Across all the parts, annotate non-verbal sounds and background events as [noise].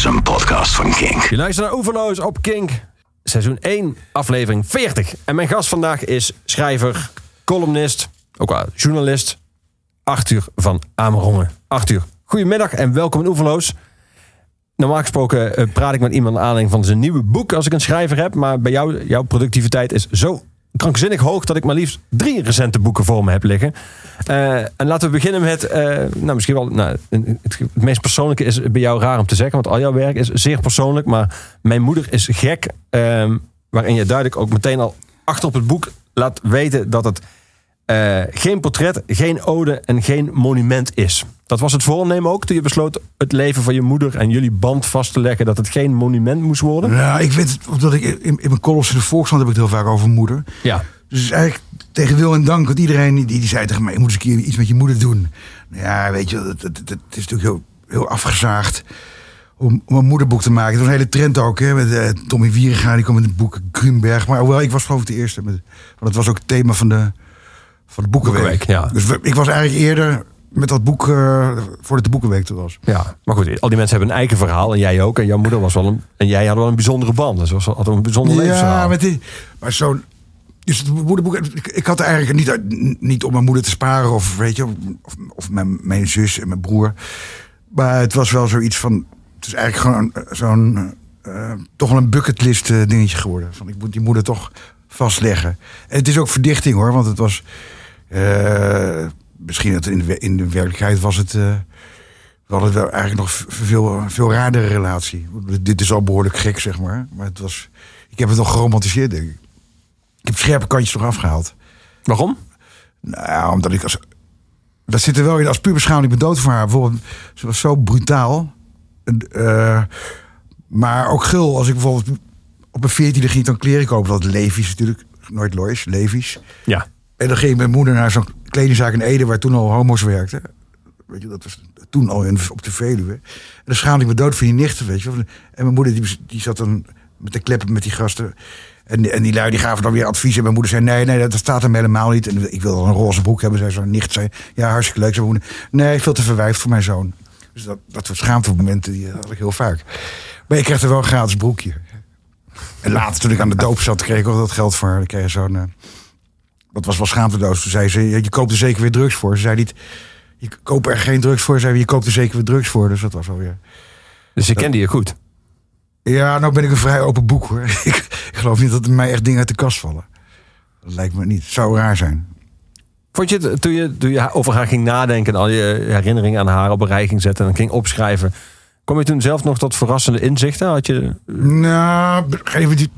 is een podcast van Kink. Je luistert naar Oeverloos op Kink. Seizoen 1, aflevering 40. En mijn gast vandaag is schrijver, columnist, ook wel journalist, Arthur van Amerongen. Arthur, goedemiddag en welkom in Oeverloos. Normaal gesproken eh, praat ik met iemand aan aanleiding van zijn nieuwe boek als ik een schrijver heb. Maar bij jou, jouw productiviteit is zo krankzinnig hoog dat ik maar liefst drie recente boeken voor me heb liggen. Uh, en laten we beginnen met, uh, nou misschien wel, nou, het, meest persoonlijke is bij jou raar om te zeggen, want al jouw werk is zeer persoonlijk. Maar mijn moeder is gek, uh, waarin je duidelijk ook meteen al achter op het boek laat weten dat het uh, geen portret, geen ode en geen monument is. Dat was het voornemen ook toen je besloot het leven van je moeder en jullie band vast te leggen dat het geen monument moest worden? Ja, ik weet het, omdat ik in, in mijn columns in de Volkskrant heb ik het heel vaak over moeder. Ja. Dus eigenlijk tegen wil en dank, want iedereen die, die zei tegen mij, je moet eens een keer iets met je moeder doen. Ja, weet je, het, het, het is natuurlijk heel, heel afgezaagd om, een moederboek te maken. Het was een hele trend ook, hè, met uh, Tommy Wieringa, die kwam met het boek Grunberg. Maar hoewel, ik was geloof ik de eerste, met, want het was ook het thema van de, van de Boekenweek. Boekenweek, ja. Dus we, ik was eigenlijk eerder met dat boek uh, voordat de Boekenweek er was. Ja, maar goed, al die mensen hebben een eigen verhaal en jij ook. En jouw moeder was wel een, en jij had wel een bijzondere band. Dus was had een bijzonder ja, levensverhaal. met die, maar zo'n dus het moederboek, ik, ik had eigenlijk niet, niet om mijn moeder te sparen of weet je, of, of mijn, mijn zus en mijn broer. Maar het was wel zoiets van, het is eigenlijk gewoon zo'n, uh, toch wel een bucketlist uh, dingetje geworden. Van ik moet die moeder toch vastleggen. En het is ook verdichting hoor, want het was, uh, misschien dat in de, in de werkelijkheid was het, we hadden wel eigenlijk nog veel, veel raardere relatie. Dit is al behoorlijk gek zeg maar, maar het was, ik heb het nog geromantiseerd denk ik. Ik heb scherpe kantjes toch afgehaald. Waarom? Nou, omdat ik als. Dat zit er wel in als puberschouwing. Ik ben dood voor haar. Bijvoorbeeld, ze was zo brutaal. Uh, maar ook gul. Als ik bijvoorbeeld op een veertiende ging dan kleren kopen. Dat Levi's natuurlijk. Nooit Lois, Levi's. Ja. En dan ging mijn moeder naar zo'n kledingzaak in Ede... waar toen al homo's werkten. Weet je, dat was toen al op de Veluwe. En dan schaamde ik me dood voor die nichten, weet je. En mijn moeder die, die zat dan met de kleppen met die gasten... En, en die lui die gaven dan weer advies. En mijn moeder zei: Nee, nee, dat staat hem helemaal niet. En ik wil dan een roze broek hebben. Zij zo'n nicht zei: Ja, hartstikke leuk. Zijn moeder: Nee, veel te verwijfd voor mijn zoon. Dus dat, dat soort schaamtemomenten die had ik heel vaak. Maar ik kreeg er wel een gratis broekje. En later, toen ik aan de doop zat, kreeg ik ook dat geld voor. Ik kreeg zo'n. Dat was wel schaamteloos. Toen zei ze: Je koopt er zeker weer drugs voor. Ze zei niet: Je koopt er geen drugs voor. Ze zei: Je koopt er zeker weer drugs voor. Dus dat was alweer. Dus je kende je goed. Ja, nou ben ik een vrij open boek hoor. [laughs] ik, ik geloof niet dat er mij echt dingen uit de kast vallen. Dat lijkt me niet. Zou raar zijn. Vond je het, toen je, toen je over haar ging nadenken... en al je herinneringen aan haar op een rij ging zetten... en ging opschrijven... kom je toen zelf nog tot verrassende inzichten? Had je... Nou, even die,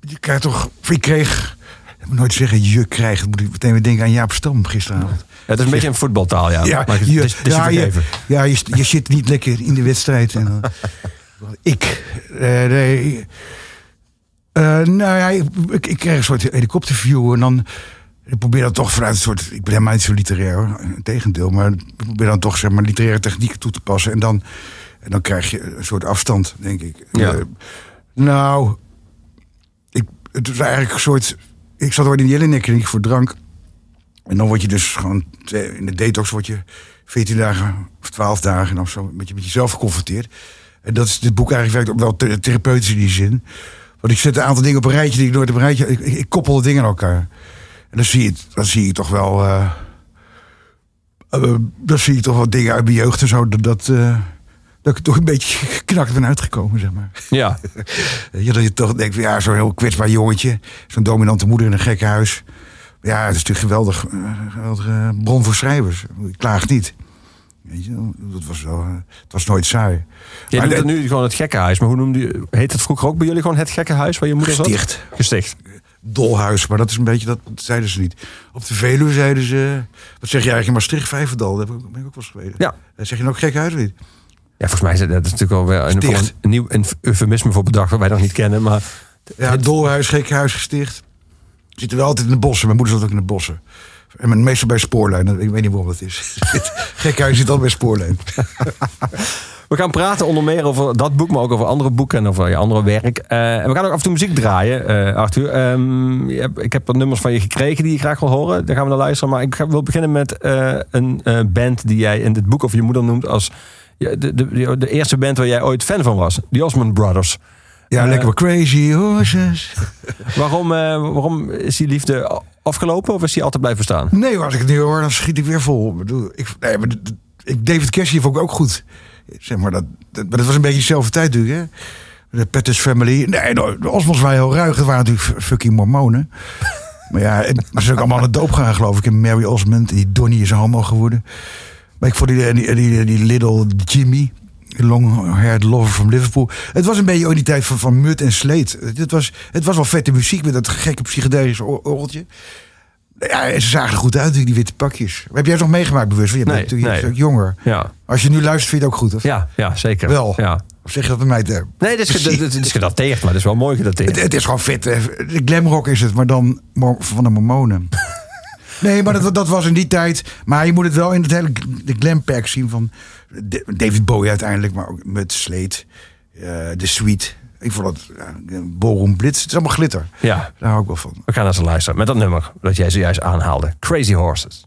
je krijgt toch... Ik kreeg... Ik moet nooit zeggen je krijgt. moet ik meteen weer denken aan Jaap Stam gisteravond. Ja, het is een beetje een voetbaltaal, ja. Ja, maar je, ja, je, ja je, je, zit niet lekker in de wedstrijd. En, [laughs] ik. Uh, nee. Uh, nou ja, ik, ik, ik, kreeg een soort helikopterview en dan. Ik probeer dan toch vanuit een soort. Ik ben helemaal niet zo literair hoor. Integendeel. Maar ik probeer dan toch zeg maar literaire technieken toe te passen. En dan, en dan krijg je een soort afstand, denk ik. Ja. Uh, nou. Ik, het was eigenlijk een soort. Ik zat ooit in die Jelinek voor drank. En dan word je dus gewoon. In de detox word je 14 dagen of 12 dagen. of zo met, je, met jezelf geconfronteerd. En dat is dit boek eigenlijk werkt ook wel therapeutisch in die zin. Want ik zet een aantal dingen op een rijtje die ik nooit op een rijtje. Ik, ik, koppel de dingen aan elkaar. En dan zie je, dan zie je toch wel. Uh, uh, dan zie je toch wel dingen uit mijn jeugd en zo. Dat, dat, uh, dat ik toch een beetje geknakt ben uitgekomen, zeg maar. Ja. [laughs] ja dat je toch denkt, ja, zo'n heel kwetsbaar jongetje. Zo'n dominante moeder in een gek huis. Ja, het is natuurlijk geweldig, geweldige bron voor schrijvers. Ik klaag niet. Weet je, dat was wel, het was nooit saai. Je noemt het nu gewoon het gekkenhuis. Maar hoe noemde je, heet het vroeger ook bij jullie gewoon het gekkenhuis waar je moeder Gesticht. zat? Gesticht. Dolhuis, maar dat is een beetje, dat zeiden ze niet. Op de Veluwe zeiden ze, wat zeg je eigenlijk in Maastricht, Vijverdal, daar ben ik ook wel eens geweest. Ja. Zeg je nou ook gekkenhuis niet? Ja, volgens mij is dat natuurlijk wel weer een, een, een nieuw een eufemisme voor bedacht, wat wij nog niet kennen. Maar ja, Dolhuis, gekkenhuis gesticht. Zitten wel altijd in de bossen. Mijn moeder zat ook in de bossen. En meestal bij spoorlijn. Ik weet niet waarom dat is. [laughs] Gekhuis zit al bij spoorlijn. [laughs] We gaan praten onder meer over dat boek, maar ook over andere boeken en over je andere werk. Uh, en we gaan ook af en toe muziek draaien, uh, Arthur. Um, ik heb wat nummers van je gekregen die je graag wil horen. Daar gaan we naar luisteren. Maar ik wil beginnen met uh, een band die jij in dit boek over je moeder noemt als de, de, de eerste band waar jij ooit fan van was. The Osmond Brothers. Ja, Eh, lekker wel crazy horses. [laughs] Waarom, eh, waarom is die liefde afgelopen of is die altijd blijven staan? Nee, als ik het nu hoor, dan schiet ik weer vol. Ik bedoel, ik, nee, maar ik, David Cassie vond ik ook goed. Zeg maar, dat, dat, maar dat was een beetje dezelfde tijd natuurlijk, hè. De Pettis Family. Nee, de, de Osmonds waren heel ruig. Het waren natuurlijk fucking mormonen. [laughs] maar ja, maar ze zijn ook allemaal aan de doop gaan, geloof ik. En Mary Osmond, die Donnie is homo geworden. Maar ik vond die, die, die, die little Jimmy, long-haired lover van Liverpool. Het was een beetje ook die tijd van, van Mut en Sleet. Het was, het was wel vette muziek met dat gekke psychedelische or- orgeltje. Ja, en ze zagen er goed uit, die witte pakjes. Heb jij het nog meegemaakt bewust? Want Je bent Nee, natuurlijk nee. jonger. Ja, Als je nu luistert, vind je het ook goed, of? ja, ja zeker. Wel. Ja. Of zeg je dat met mij te... Nee, dit is, dit, dit is gedateerd, maar dat is wel mooi gedateerd. Het, het is gewoon vet. hè. De glamrock is het, maar dan van de mormonen. Nee, maar dat, dat was in die tijd. Maar je moet het wel in het hele de glam pack zien van David Bowie uiteindelijk, maar ook met Slate, eh, de Sweet. Ik vond het ja, Ballroom Blitz. Het is allemaal glitter. Ja, Daar hou ik wel van. we gaan naar ze luisteren met dat nummer dat jij zojuist aanhaalde. Crazy Horses.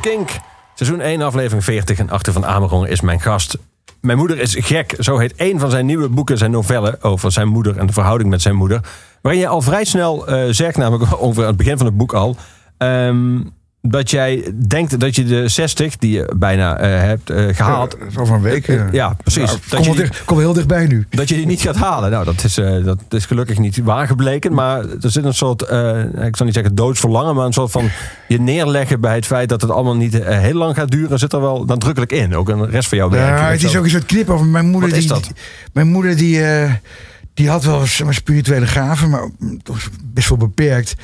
Kink. Seizoen 1, aflevering 40 en Achter van Amerongen is mijn gast. Mijn moeder is gek. Zo heet één van zijn nieuwe boeken, zijn novellen over zijn moeder en de verhouding met zijn moeder. Waarin je al vrij snel eh, zegt, namelijk [laughs] ongeveer aan het begin van het boek al. ehm, dat jij denkt dat je de 60 die je bijna eh, hebt eh, gehaald. Ja, Zo van een week. Eh, ja, precies. Nou, Dat kom, die- heel dichtbij nu. dat je die niet gaat halen. Nou, dat is, eh, dat is gelukkig niet waar gebleken. Maar er zit een soort, eh, ik zal niet zeggen doodsverlangen, maar een soort van je neerleggen bij het feit dat het allemaal niet eh, heel lang gaat duren, zit er wel nadrukkelijk in. Ook een rest van jouw werk. Ja, het is ook een soort knip over mijn moeder. Wat is die, dat? die- mijn moeder die, eh, die had wel maar, spirituele gaven, maar toch best wel beperkt.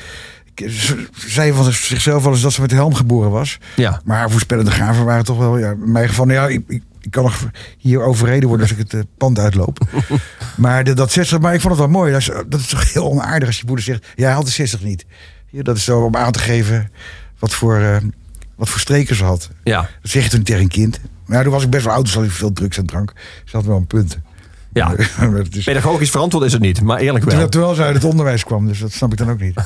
Ze zei van zichzelf wel eens dat ze met de helm geboren was. Ja, Maar haar voorspellende gaven waren toch wel, ja, in mijn geval, nou ja, ik, ik, ik kan nog hier overreden worden als ik het eh, pand uitloop. [laughs] maar de, dat 60, maar ik vond het wel mooi. Dat is, dat is toch heel onaardig als je moeder zegt, jij haalt de 60 niet. Ja, dat is zo om aan te geven wat voor, eh, wat voor streken ze had. ja, Dat zeg je toen tegen een kind. Maar ja, toen was ik best wel oud, dus had ik veel drugs en drank. Ze had wel een punt. ja. [laughs] Is, Pedagogisch verantwoord is het niet, maar eerlijk wel. terwijl, terwijl ze uit het onderwijs kwam, dus dat snap ik dan ook niet. [laughs]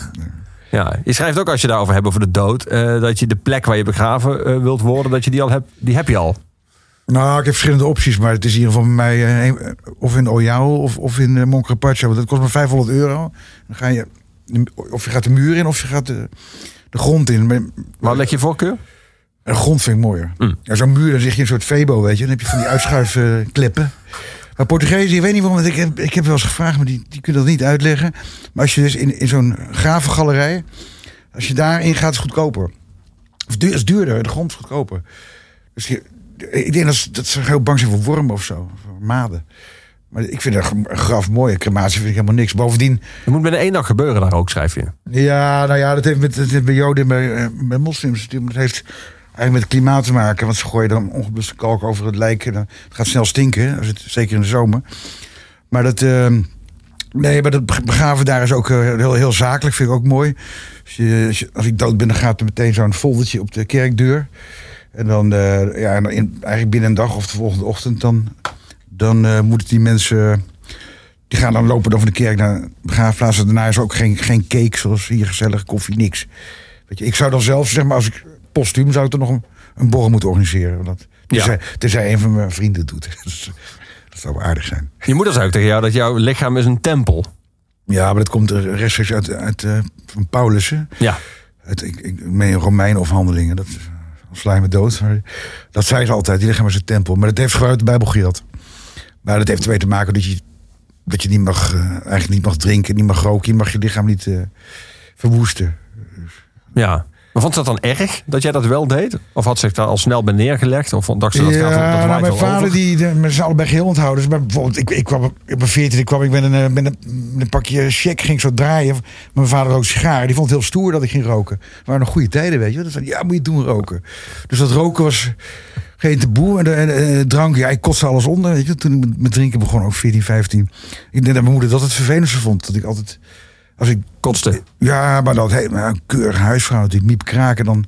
Ja, je schrijft ook als je daarover hebt over de dood, eh, dat je de plek waar je begraven eh, wilt worden, dat je die al hebt, die heb je al. Nou, ik heb verschillende opties, maar het is in ieder geval bij mij een- of in Oyao of, of in uh, Moncarpaccio. Want dat kost maar 500 euro. Dan ga je, of je gaat de muur in of je gaat de, de grond in. Maar Waar leg je voorkeur? de grond vind ik mooier. Mm. Ja, Zo'n muur, dan zeg je een soort febo, weet je. Dan heb je van die uitschuifkleppen. Maar Portugezen, ik weet niet waarom, want ik heb, ik heb wel eens gevraagd, maar die, die kunnen dat niet uitleggen. Maar als je dus in, in zo'n gravengalerij, als je daarin gaat, is het goedkoper. Of duur, is duurder, de grond is goedkoper. Dus je, ik denk dat ze, dat ze heel bang zijn voor wormen of zo, voor maden. Maar ik vind een graf mooi. Crematie vind ik helemaal niks. Bovendien, Het moet binnen één dag gebeuren daar ook, schrijf je. ja, nou ja, dat heeft met, bij Joden en bij, eh, bij moslims. Dat heeft eigenlijk met het klimaat te maken. Want ze gooien dan ongebluste kalk over het lijk. En dan, het gaat snel stinken, als het, zeker in de zomer. Maar dat, eh, nee, maar dat begraven daar is ook eh, heel, heel zakelijk. Vind ik ook mooi. Als, je, als, ik dood ben, dan gaat er meteen zo'n foldertje op de kerkdeur. En dan, eh, ja, eigenlijk binnen een dag of de volgende ochtend, dan, dan eh, moeten die mensen. Die gaan dan lopen van de kerk naar de daarna is ook geen, geen cake zoals hier gezellig koffie, niks. Weet je, ik zou dan zelf, zeg maar, als ik postuum zou ik er nog een, een borrel moeten organiseren. Dat, tenzij, tenzij een van mijn vrienden het doet. [laughs] Dat, zou wel aardig zijn. Je moeder zei ook tegen jou dat jouw lichaam is een tempel. Ja, maar dat komt rechtstreeks uit, uit eh, van Paulus. Hè? Ja, Uit, ik, ik meen Romeinen of handelingen. Dat sla je me dood. Maar dat zei ze altijd. Die lichaam is een tempel. Maar dat heeft gewoon uit de Bijbel gehad. Maar dat heeft ermee te maken dat je, dat je niet mag, eh, eigenlijk niet mag drinken, niet mag roken. Je mag je lichaam niet eh, verwoesten. ja. Maar vond ze dat dan erg dat jij dat wel deed? Of had zich daar al snel bij neergelegd? Of dacht ze dat gaat dat nou, mijn wel vader, over? die, de, zijn allebei geheel onthouden. Dus maar bijvoorbeeld, ik, ik kwam, op mijn 14 kwam ik met een, eh, met een, met een pakje check, ging zo draaien. Mijn vader rook sigaren. Die vond het heel stoer dat ik ging roken. Het waren nog goede tijden, weet je. Dat zei, ja, moet je doen roken. Dus dat roken was geen taboe. En de, en, de- drank, ja, ik kotste alles onder. Weet je. Toen ik met- met drinken begon, ook 14, 15. Ik denk dat mijn moeder dat het vervelendste vond. Dat ik altijd, als ik Kotste. ja, maar dat heet een keurige huisvrouw. Die miep kraken. Dan, ik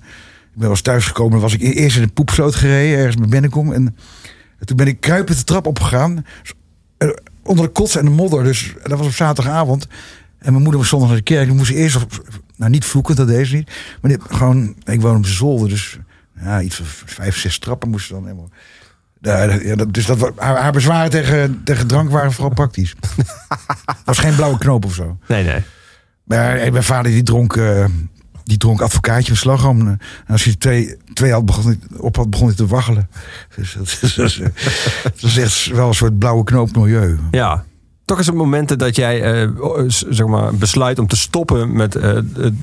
ben wel eens thuisgekomen. Dan was ik e- eerst in de poepsloot gereden. Ergens bij Bennekom. En, en toen ben ik kruipend de trap opgegaan. eh, Onder de kots en de modder. Dus dat was op zaterdagavond. En mijn moeder was zondag naar de kerk. Die moest eerst... Op, nou, niet vloeken, dat deed ze niet. Maar die, gewoon... Ik woon op de zolder. Dus ja, iets van vijf, zes trappen moesten dan helemaal... Ja, dat- dus dat, haar, haar bezwaren tegen, tegen drank waren vooral praktisch. [laughs] was geen blauwe knoop of zo. Nee, nee. Maar eh, mijn vader die dronk, eh, die dronk advocaatje met slagroom. En als hij twee, twee had begon, op had, begon hij te waggelen. [laughs] Dus dat is, dat is, eh, dat is echt wel een soort blauwe knoop milieu. Ja. Toch is het momenten dat jij eh, zeg maar, besluit om te stoppen met eh,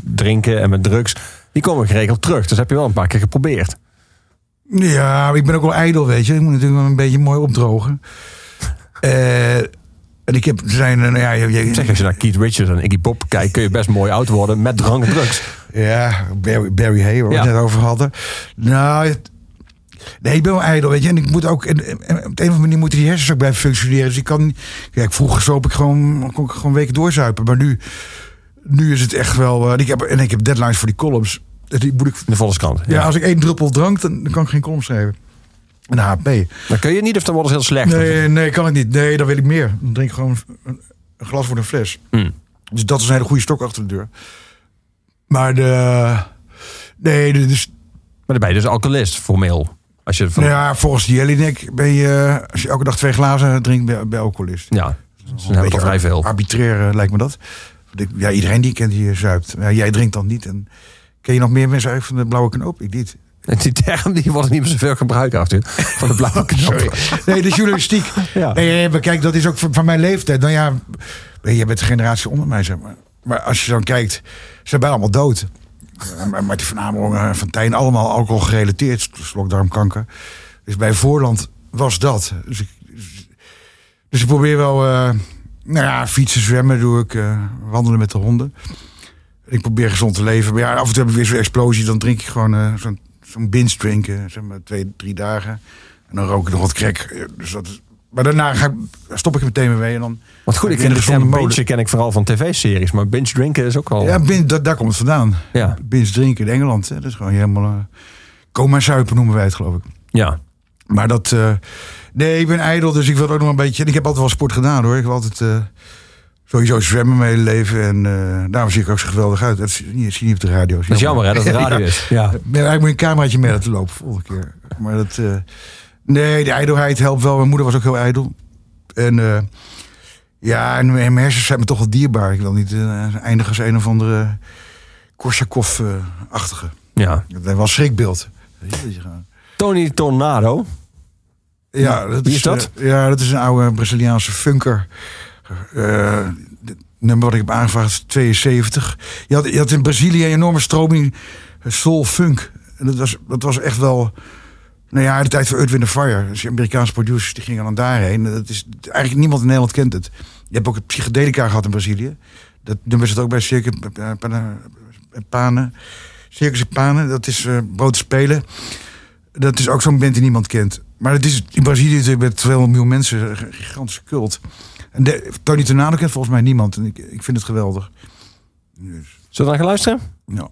drinken en met drugs. Die komen geregeld terug. Dus heb je wel een paar keer geprobeerd. Ja, ik ben ook wel ijdel, weet je. Ik moet natuurlijk wel een beetje mooi opdrogen. Eh, en ik heb, zijn, eh, nou ja, je, je- Zeg, als je naar Keith Richards en Iggy Pop kijkt, kun je best mooi oud worden met drank en drugs. [laughs] Ja, Barry, Barry Hay, waar we Ja. het net over hadden. Nou, het- nee, ik ben wel ijdel, weet je. En ik moet ook, en, en op de een of andere manier moeten die hersens ook blijven functioneren. Dus ik kan, kijk, vroeger zoop ik gewoon, kon ik gewoon weken doorzuipen. Maar nu, nu is het echt wel, eh, en ik heb, en ik heb deadlines voor die columns. Die moet ik, de Volkskrant. ja. als ik één druppel drank, dan, dan kan ik geen column schrijven. Een HP. Dan kun je niet of dan wordt het heel slecht. Nee, nee, kan ik niet. Nee, dan wil ik meer. Dan drink ik gewoon een, een glas voor een fles. Hm. Dus dat is een hele goede stok achter de deur. Maar de. Nee, dus. dan ben je dus alcoholist, formeel. Als je van, Nou ja, volgens Jelinek ben je, als je elke dag twee glazen drinkt, ben je alcoholist. ja, dus dan hebben we toch vrij veel. Arbitrair eh, lijkt me dat. Ja, iedereen die ik ken die zuipt. Ja, jij drinkt dan niet. En ken je nog meer mensen uit van de blauwe knoop? Ik niet. Die term die wordt niet meer zoveel gebruikt, Arthur. Van de blauwe [laughs] knop. Nee, de journalistiek. [laughs] Ja. Nee, maar kijk, dat is ook van, mijn leeftijd. Nou ja, jij bent de generatie onder mij, zeg maar. Maar als je dan kijkt, ze zijn bijna allemaal dood. Eh, maar Martin van Amerongen, Van Tijn, allemaal alcohol gerelateerd. Slokdarmkanker. Dus bij Voorland was dat. Dus ik, dus ik probeer wel... eh, nou ja, fietsen, zwemmen doe ik. eh, wandelen met de honden. Ik probeer gezond te leven. Maar ja, af en toe heb ik weer zo'n explosie. Dan drink ik gewoon zo'n zo'n binge drinken. Zeg maar twee, drie dagen. En dan rook ik nog wat crack. Dus dat is, maar daarna ga ik, stop ik er meteen mee. En dan, Want goed, ik ken een de term binge ken ik vooral van tv-series. Maar binge drinken is ook wel... ja, bin, dat, daar komt het vandaan. Ja. Binge drinken in Engeland. Hè. Dat is gewoon helemaal... eh coma zuipen noemen wij het, geloof ik. ja. Maar dat... eh, nee, ik ben ijdel, dus ik wil ook nog een beetje... En ik heb altijd wel sport gedaan, hoor. Ik heb altijd... eh, Sowieso zwemmen mijn hele leven. En eh, daarom zie ik ook zo geweldig uit. Dat zie je niet op de radio. Dat is jammer hè, dat het [laughs] radio is. Ja. Ja, eigenlijk moet je een cameraatje mee laten lopen volgende keer. Maar dat... eh, nee, de ijdelheid helpt wel. Mijn moeder was ook heel ijdel. En... eh, ja, en mijn hersens zijn me toch wel dierbaar. Ik wil niet eindigen als een of andere Korsakoff-achtige. ja. Dat is wel een schrikbeeld. Tony Tornado. Ja, dat Wie is dat? eh, ja, dat is een oude Braziliaanse funker. Eh, nummer wat ik heb aangevraagd is 72. Je had, je had in Brazilië een enorme stroming soul funk. En dat was, was echt wel... Nou ja, de tijd voor Earth, Wind Fire. Dus Amerikaanse producers die gingen dan daarheen. Dat is, eigenlijk niemand in Nederland kent het. Je hebt ook het psychedelica gehad in Brazilië. Dat nummer zit ook bij Circus Panen. Circus Panen, dat is eh brood spelen. Dat is ook zo'n band die niemand kent. Maar het is in Brazilië natuurlijk met 200 miljoen mensen een gigantische cult. En de, Tony Tornado kent volgens mij niemand. En ik, ik vind het geweldig. Dus, Zullen we dan gaan luisteren? ja.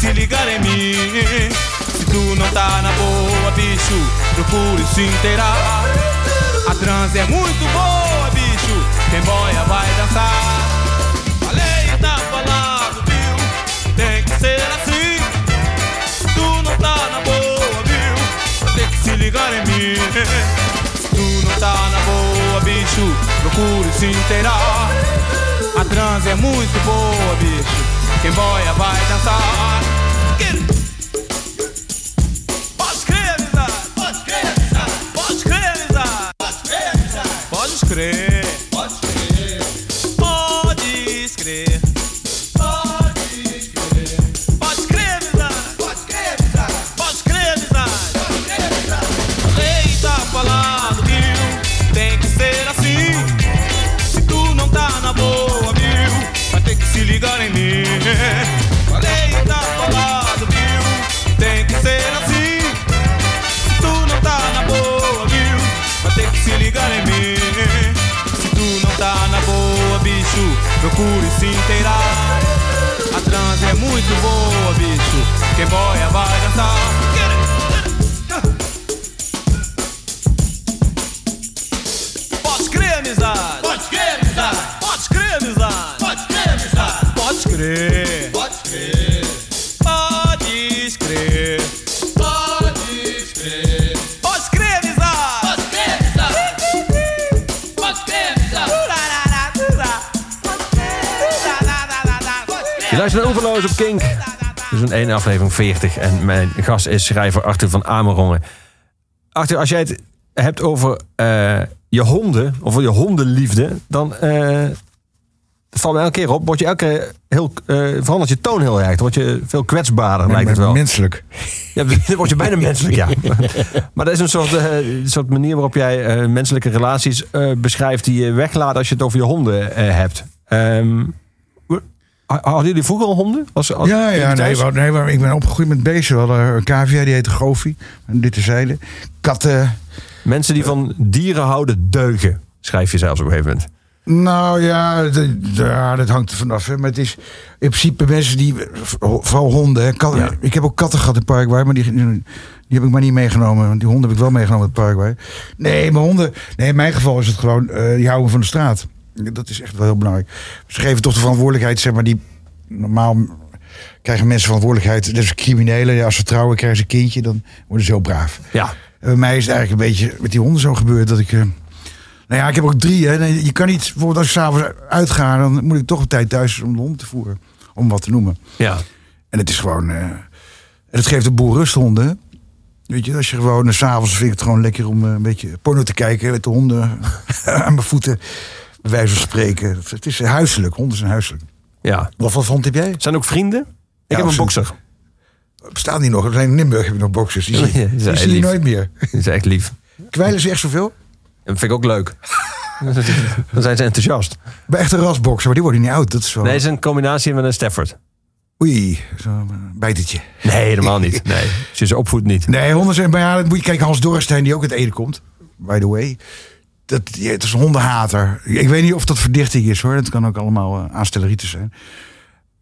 Se ligar em mim. Se tu não tá na boa, bicho, procure se inteirar. A transe é muito boa, bicho. Quem boia vai dançar. Falei, tá falado, viu? Tem que ser assim. Tu não tá na boa, viu? Ter que se ligar em mim. Se tu não tá na boa, bicho, procure se inteirar. A transe é muito boa, bicho. Quem boia vai dançar. Get it. Pode crer, amizade. Pode crer, amizade. Pode crer, amizade. Pode crer. Dançar. Get it. Pode crer. Pode crer. Pode crer. Pode crer. Pode crer. Pode. Pode crer. Crer. Je luistert naar Oeverloos op Kink. Seizoen 1, aflevering 40. En mijn gast is schrijver Arthur van Amerongen. Arthur, als jij het hebt over eh, je honden, over je hondenliefde, dan dat valt me elke keer op. Word je elke keer heel, eh, verandert je toon heel erg. Dan word je veel kwetsbaarder, lijkt het wel. Menselijk. Ja, [laughs] dan word je bijna menselijk, ja. [laughs] Maar dat is een soort, soort manier waarop jij menselijke relaties beschrijft... die je weglaat als je het over je honden hebt. Ehm, hadden jullie vroeger al honden? Als, als Ja, ja, nee, nee, maar ik ben opgegroeid met beesten. We hadden een cavia, die heette Goofy. En dit terzijde. Katten. Mensen die van dieren houden deugen, schrijf je zelfs op een gegeven moment. Nou ja, dat hangt er vanaf. Hè. Maar het is in principe mensen die, vooral honden. Hè. Katten, Ja. Ik heb ook katten gehad in Paraguay, maar die, die heb ik maar niet meegenomen. Want die honden heb ik wel meegenomen in Paraguay. Nee, maar honden, nee, in mijn geval is het gewoon, eh, die houden van de straat. Dat is echt wel heel belangrijk. Ze geven toch de verantwoordelijkheid, zeg maar, die normaal krijgen mensen verantwoordelijkheid. Dus criminelen, ja, als ze trouwen, krijgen ze een kindje, dan worden ze heel braaf. Ja, En bij mij is het eigenlijk een beetje met die honden zo gebeurd dat ik. eh, nou ja, ik heb ook drie. Hè. Je kan niet, bijvoorbeeld als ik s'avonds uitga, dan moet ik toch een tijd thuis om de hond te voeren. Om wat te noemen. ja. En het is gewoon. eh, en het geeft een boel rust, honden. Weet je, als je gewoon eh, s s'avonds vind ik het gewoon lekker om eh, een beetje porno te kijken met de honden [laughs] aan mijn voeten. Bij wijze van spreken. Het is huiselijk, honden zijn huiselijk. ja. Wat voor hond heb jij? Zijn ook vrienden? Ik heb een bokser. Bestaan die nog? Alleen in Limburg heb ik nog boxers. Die, [laughs] zie- die zijn zie je lief. nooit meer. Dat is echt lief. Kwijlen ze echt zoveel? Dat vind ik ook leuk. [laughs] Dan zijn ze enthousiast. Bij echte rasboksen, maar die worden niet oud. Dat is wel... Nee, het is een combinatie met een Stafford. Oei, zo'n bijtetje. Nee, helemaal niet. Nee, [laughs] ze opvoedt niet. Nee, honden zijn bij dat moet je kijken. Hans Dorrestein, die ook uit Ede komt. By the way. Dat, het is een hondenhater. Ik weet niet of dat verdichting is hoor. Het kan ook allemaal uh, zijn.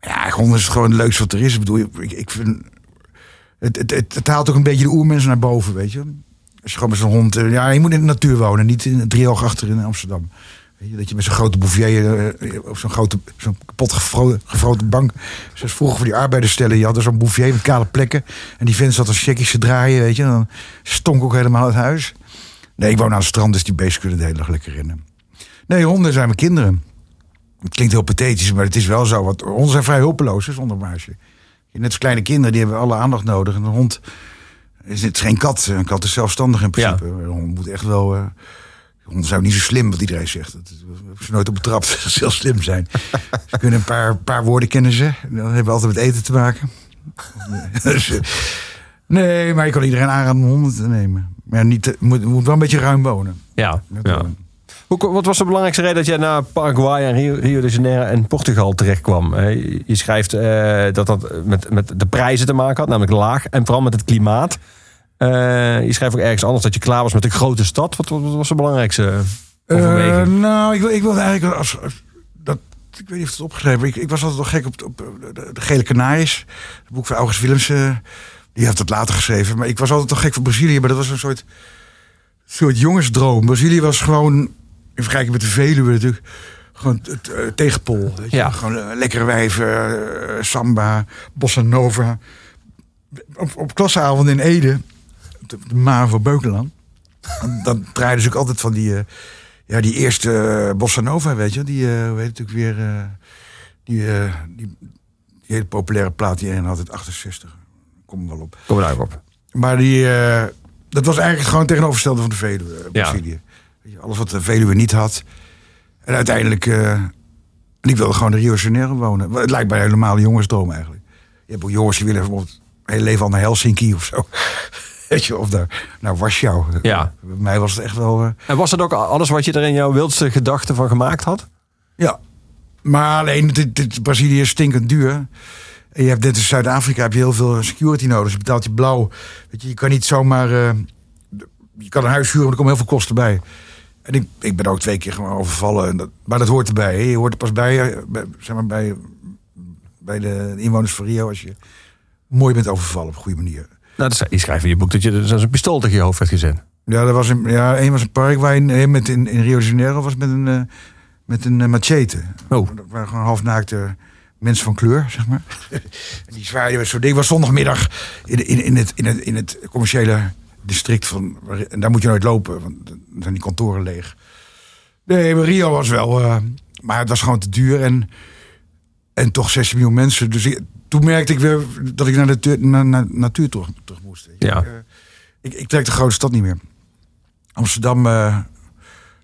Ja, honden is gewoon het leukste wat er is. Ik bedoel, ik, ik vind... Het, het, het, het haalt ook een beetje de oermensen naar boven, weet je. Als je gewoon met zo'n hond... eh, Ja, je moet in de natuur wonen. Niet in het driehoog achter in Amsterdam. Weet je, dat je met zo'n grote bouvier eh, op zo'n grote, zo'n kapot gefroten bank. Zoals vroeger voor die arbeidersstellen. Je had er zo'n bouvier met kale plekken. En die vent zat als checkies te draaien, weet je. Dan stonk ook helemaal het huis. Nee, ik woon aan het strand, dus die beesten kunnen de hele dag lekker rennen. Nee, honden zijn mijn kinderen. Het klinkt heel pathetisch, maar het is wel zo. Want honden zijn vrij hulpeloos, hè, zonder baasje. Net als kleine kinderen, die hebben alle aandacht nodig. En een hond is het is geen kat. Een kat is zelfstandig in principe. Een hond moet echt wel... eh, Honden zijn niet zo slim, wat iedereen zegt. Dat, hebben ze nooit op betrapt [laughs] ze heel slim zijn. Ze kunnen een paar, paar woorden kennen ze. Dan hebben we altijd met eten te maken. [laughs] Dus, eh, nee, maar je kan iedereen aanraden om honden te nemen. Maar niet, te- moet, moet wel een beetje ruim wonen. Ja. Ja. Hoe, wat was de belangrijkste reden dat jij naar Paraguay en Rio, Rio de Janeiro en Portugal terecht kwam? Je schrijft eh, dat dat met, met de prijzen te maken had, namelijk laag. En vooral met het klimaat. Eh, je schrijft ook ergens anders dat je klaar was met de grote stad. Wat, wat, wat was de belangrijkste overweging? Eh, nou, ik, wil, ik wilde eigenlijk als, als- dat, ik weet niet of het opgeschreven. Ik, ik was altijd wel gek op, op de, de Gele Canaries. Het boek van August Willemsen. Die heeft het later geschreven. Maar ik was altijd toch gek voor Brazilië. Maar dat was een soort, soort jongensdroom. Brazilië was gewoon, in vergelijking met de Veluwe natuurlijk... Gewoon het eh, tegenpol. Weet je? Ja. Gewoon eh, lekkere wijven, eh, samba, bossa nova. Op, op klasseavond in Ede, de, de Maan van Beukeland... dan draaiden ze ook altijd van die... ja, die eerste Bossa Nova, weet je. Die, het ook weer... die, die, die hele populaire plaat die een had uit 68. Kom wel op. Kom nou op. Maar die, eh, dat was eigenlijk gewoon tegenovergestelde van de Veluwe, eh, Ja. Brazilië. Alles wat de Veluwe niet had. En uiteindelijk... en ik wilde gewoon in Rio de Janeiro wonen. Het lijkt mij een normale jongensdroom eigenlijk. Je hebt ook jongens die willen bijvoorbeeld... hele leven al naar Helsinki of zo. [laughs] Weet je, of naar, naar Warschau. Ja. Bij mij was het echt wel... En was dat ook alles wat je er in jouw wildste gedachten van gemaakt had? Ja, maar alleen dit, dit, Brazilië is stinkend duur. En je hebt net als Zuid-Afrika heb je heel veel security nodig. Dus je betaalt je blauw. Weet je, je kan niet zomaar. eh, je kan een huis huren, maar er komen heel veel kosten bij. En ik, ik ben ook twee keer gewoon overvallen. En dat, maar dat hoort erbij. hè. Je hoort er pas bij, eh, bij, zeg maar bij, bij de inwoners van Rio als je mooi bent overvallen op een goede manier. Nou, dat, je schrijft in je boek dat je er zo'n pistool tegen je hoofd werd gezet. Ja, dat was een, ja, één was een Paraguay, een met in, in Rio de Janeiro was met een, eh, met een machete. Oh. Dat waren gewoon halfnaakte mensen van kleur, zeg maar. en [laughs] die zwaaiden met zo'n ding. was zondagmiddag in, in, in, het, in, het, in het commerciële district van... En daar moet je nooit lopen, want dan zijn die kantoren leeg. Nee, maar Rio was wel... eh, maar het was gewoon te duur en, en toch 16 miljoen mensen. Dus ik- toen merkte ik weer dat ik naar de naar, naar natuur terug, terug moest. Ja. Ik, eh, ik, ik trek de grote stad niet meer. Amsterdam, eh,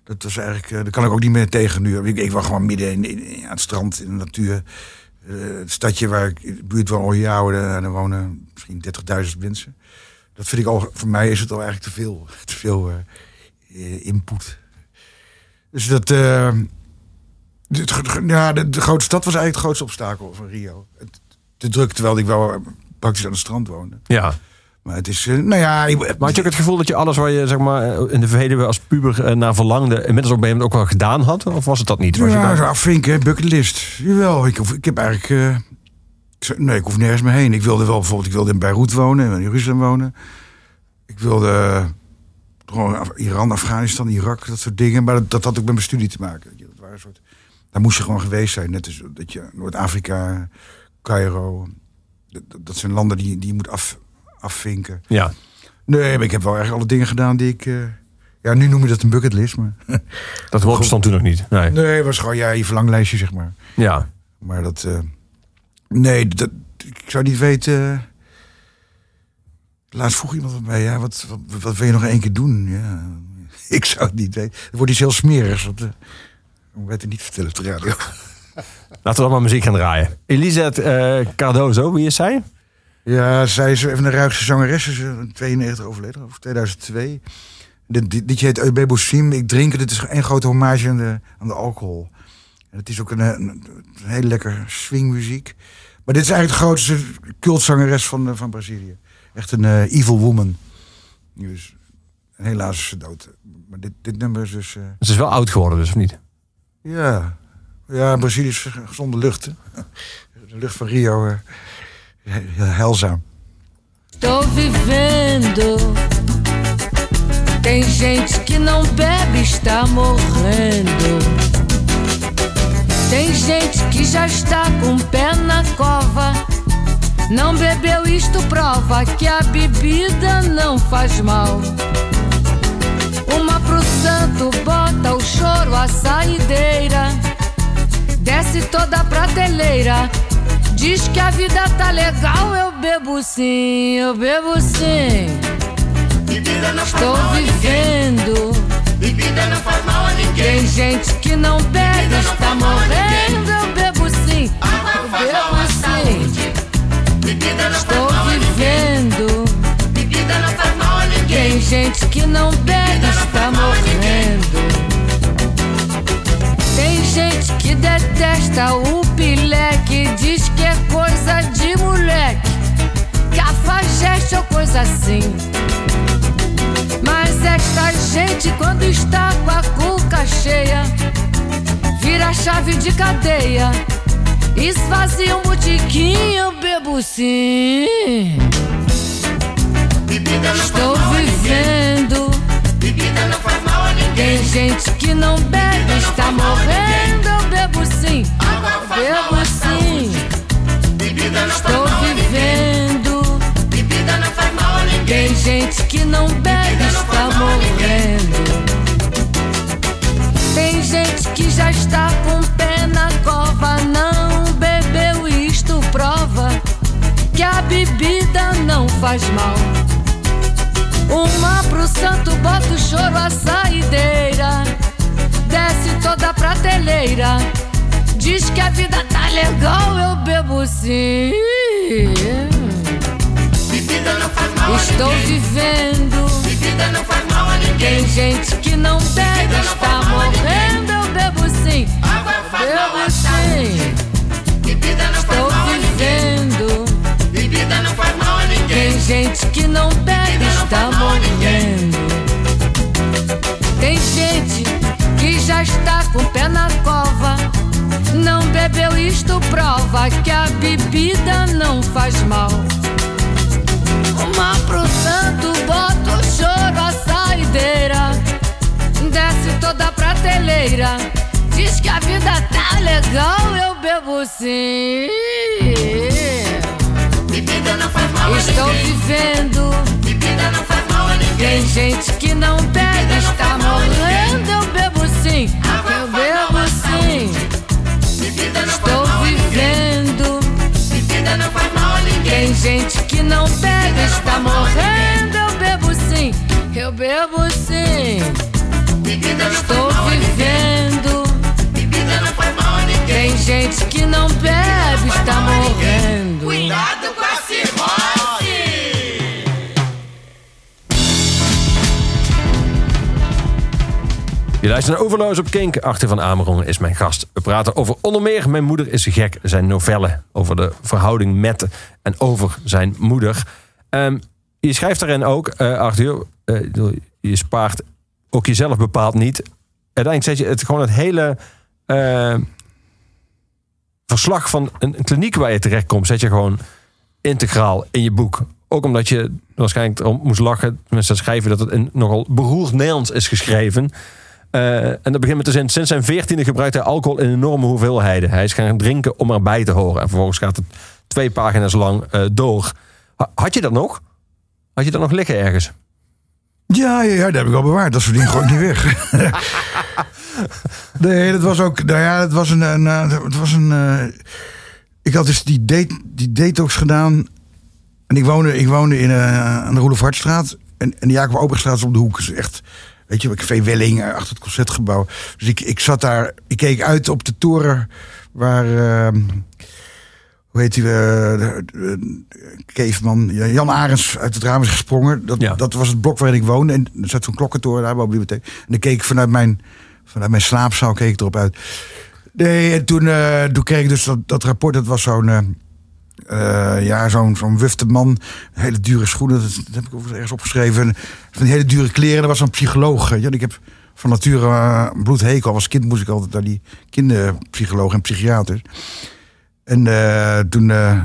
Dat was eigenlijk, eh, daar kan ik ook niet meer tegen nu. Ik, ik was gewoon midden in, in- aan het strand, in de natuur. Eh, het stadje waar ik de buurt woon, Ooyoude, en daar wonen misschien 30.000 mensen. Dat vind ik al, voor mij is het al eigenlijk te veel, [laughs] te veel eh, eh, input. Dus dat, ja, de, de grote stad was eigenlijk het grootste obstakel van Rio. Te druk, terwijl ik wel praktisch aan het strand woonde. Ja. Maar het is, eh, nou ja... Ik, Maar had je ook het gevoel dat je alles waar je zeg maar, eh, in de Veluwe als puber eh, naar verlangde... inmiddels op een moment ook wel gedaan had? Of was het dat niet? Was je Ja, daar- zo afvinken, bucketlist. Jawel, ik, ik heb eigenlijk... nee, ik hoef nergens meer heen. Ik wilde wel bijvoorbeeld, ik wilde in Beirut wonen, in Jeruzalem wonen. Ik wilde gewoon Iran, Afghanistan, Irak, dat soort dingen. Maar dat, dat had ook met mijn studie te maken. je. Dat waren een soort, daar moest je gewoon geweest zijn. Net als dat je Noord-Afrika, Cairo. Dat, dat zijn landen die, die je moet af, afvinken. Ja. Nee, maar ik heb wel echt alle dingen gedaan die ik... eh, ja, nu noem je dat een bucketlist, maar... [laughs] Dat woord bestond toen nog niet. Nee. Nee, het was gewoon ja, je verlanglijstje, zeg maar. Ja. Maar dat. eh, nee, dat, ik zou niet weten. Laatst vroeg iemand mij, ja, wat, wat, wat wil je nog één keer doen? Ja, [laughs] ik zou het niet weten. Het wordt iets heel smerigs. Want, eh, ik het niet vertellen op de radio. [laughs] Laten we dan maar muziek gaan draaien. Elisabeth eh, Cardozo, wie is zij? Ja, zij is even een ruigste zangeres. Ze is in 92 overleden, of 2002. Dit, dit liedje heet Eubebo Sim. Ik drink het. Het is een grote hommage aan de, aan de alcohol. En het is ook een, een, een hele lekker swingmuziek. Maar dit is eigenlijk de grootste cultzangeres van, eh, van Brazilië. Echt een eh, evil woman. Dus, en helaas is ze dood. Maar dit, dit nummer is dus... eh, Ze is wel oud geworden, dus of niet? ja, ja, Brazilië is gezonde lucht. hè. [laughs] De lucht van Rio, eh, heilzaam. Tô vivendo. Tem gente que não bebe, está morrendo. Tem gente que já está com o pé na cova. Não bebeu, isto prova que a bebida não faz mal. Uma pro santo bota o choro, a saideira. Desce toda a prateleira diz que a vida tá legal, eu bebo sim, eu bebo sim. Bebida não Estou faz mal vivendo. Bebida não faz mal a ninguém. Tem gente que não bebe, não está morrendo, eu bebo sim. Água eu faz bebo mal à sim. Saúde. Bebida não Estou faz mal vivendo. Bebida não faz mal a ninguém. Tem gente que não bebe, não está morrendo. Gente que detesta o pileque, diz que é coisa de moleque, cafajeste ou coisa assim. Mas esta gente, quando está com a cuca cheia, vira chave de cadeia, esvazia um botiquim, eu bebo sim. Estou vivendo. Tem gente que não bebe, está morrendo. Eu bebo sim, eu bebo sim. Estou vivendo. Tem gente que não bebe, está morrendo. Tem gente que já está com o pé na cova, não bebeu, isto prova que a bebida não faz mal. Uma pro santo, bota o choro, a saideira. Desce toda a prateleira. Diz que a vida tá legal, eu bebo sim. Estou vivendo. Tem gente que não bebe, está morrendo, eu bebo sim. Eu bebo sim. Estou vivendo. Gente que não bebe, está morrendo. Tem gente que já está com o pé na cova. Não bebeu, isto prova que a bebida não faz mal. Uma pro santo, bota o choro, a saideira. Desce toda a prateleira. Diz que a vida tá legal, eu bebo sim. Bebida não faz mal Estou vivendo. Bebida não faz mal a ninguém. Tem gente que não bebe, não está morrendo. Eu bebo sim. Água eu bebo sim. Bebida não Estou faz vivendo. Bebida não faz mal a ninguém. Tem gente que não bebe, está morrendo. Eu bebo sim. Eu bebo sim. Bebida não Estou faz mal vivendo. Bebida não faz mal a ninguém. Tem gente que não bebe, está morrendo. Cuidado! Je luistert naar Overloos op Kink. Achter van Amerongen is mijn gast. We praten over onder meer Mijn moeder is gek. Zijn novelle over de verhouding met en over zijn moeder. Ehm, je schrijft daarin ook, eh Arthur, eh, je spaart ook jezelf bepaald niet. Uiteindelijk zet je het gewoon het hele eh, verslag van een, kliniek waar je terecht komt, zet je gewoon integraal in je boek. Ook omdat je waarschijnlijk erom moest lachen, dat schrijven, dat het in nogal beroerd Nederlands is geschreven. Eh, en dat begint met de zin, sinds zijn veertiende gebruikt hij alcohol in enorme hoeveelheden. Hij is gaan drinken om erbij te horen. En vervolgens gaat het twee pagina's lang eh, door. Ha- Had je dat nog? Had je dat nog liggen ergens? Ja, ja, ja, dat heb ik al bewaard. Dat soort dingen gooi ik niet weg. [laughs] nee, dat was ook. Nou ja, het was een. een eh, het was een eh, ik had dus die, die detox gedaan. En ik woonde, ik woonde in, eh, aan de Roelof Hartstraat. En, en de Jacob Oberstraat is op de hoek. Dus echt. Weet je, Café Welling eh, achter het concertgebouw. Dus ik, ik zat daar. Ik keek uit op de toren waar. eh, hoe heet die? eh, de- de- Keefman. Ja, Jan Arends uit het raam is gesprongen. Dat, Ja. dat was het blok waarin ik woonde. En er zat zo'n klokkentoren daar bij de bibliotheek. En dan keek ik vanuit mijn, vanuit mijn slaapzaal keek ik erop uit. Nee, en toen, eh, toen kreeg ik dus dat, dat rapport. Dat was zo'n... eh, eh, ja, zo'n zo'n wufte man. Hele dure schoenen. Dat, dat heb ik ook ergens opgeschreven. En Van die hele dure kleren. Dat was zo'n psycholoog. je. En ik heb van nature eh, een bloedhekel. Als kind moest ik altijd naar die kinderpsycholoog en psychiaters. En eh, toen... eh,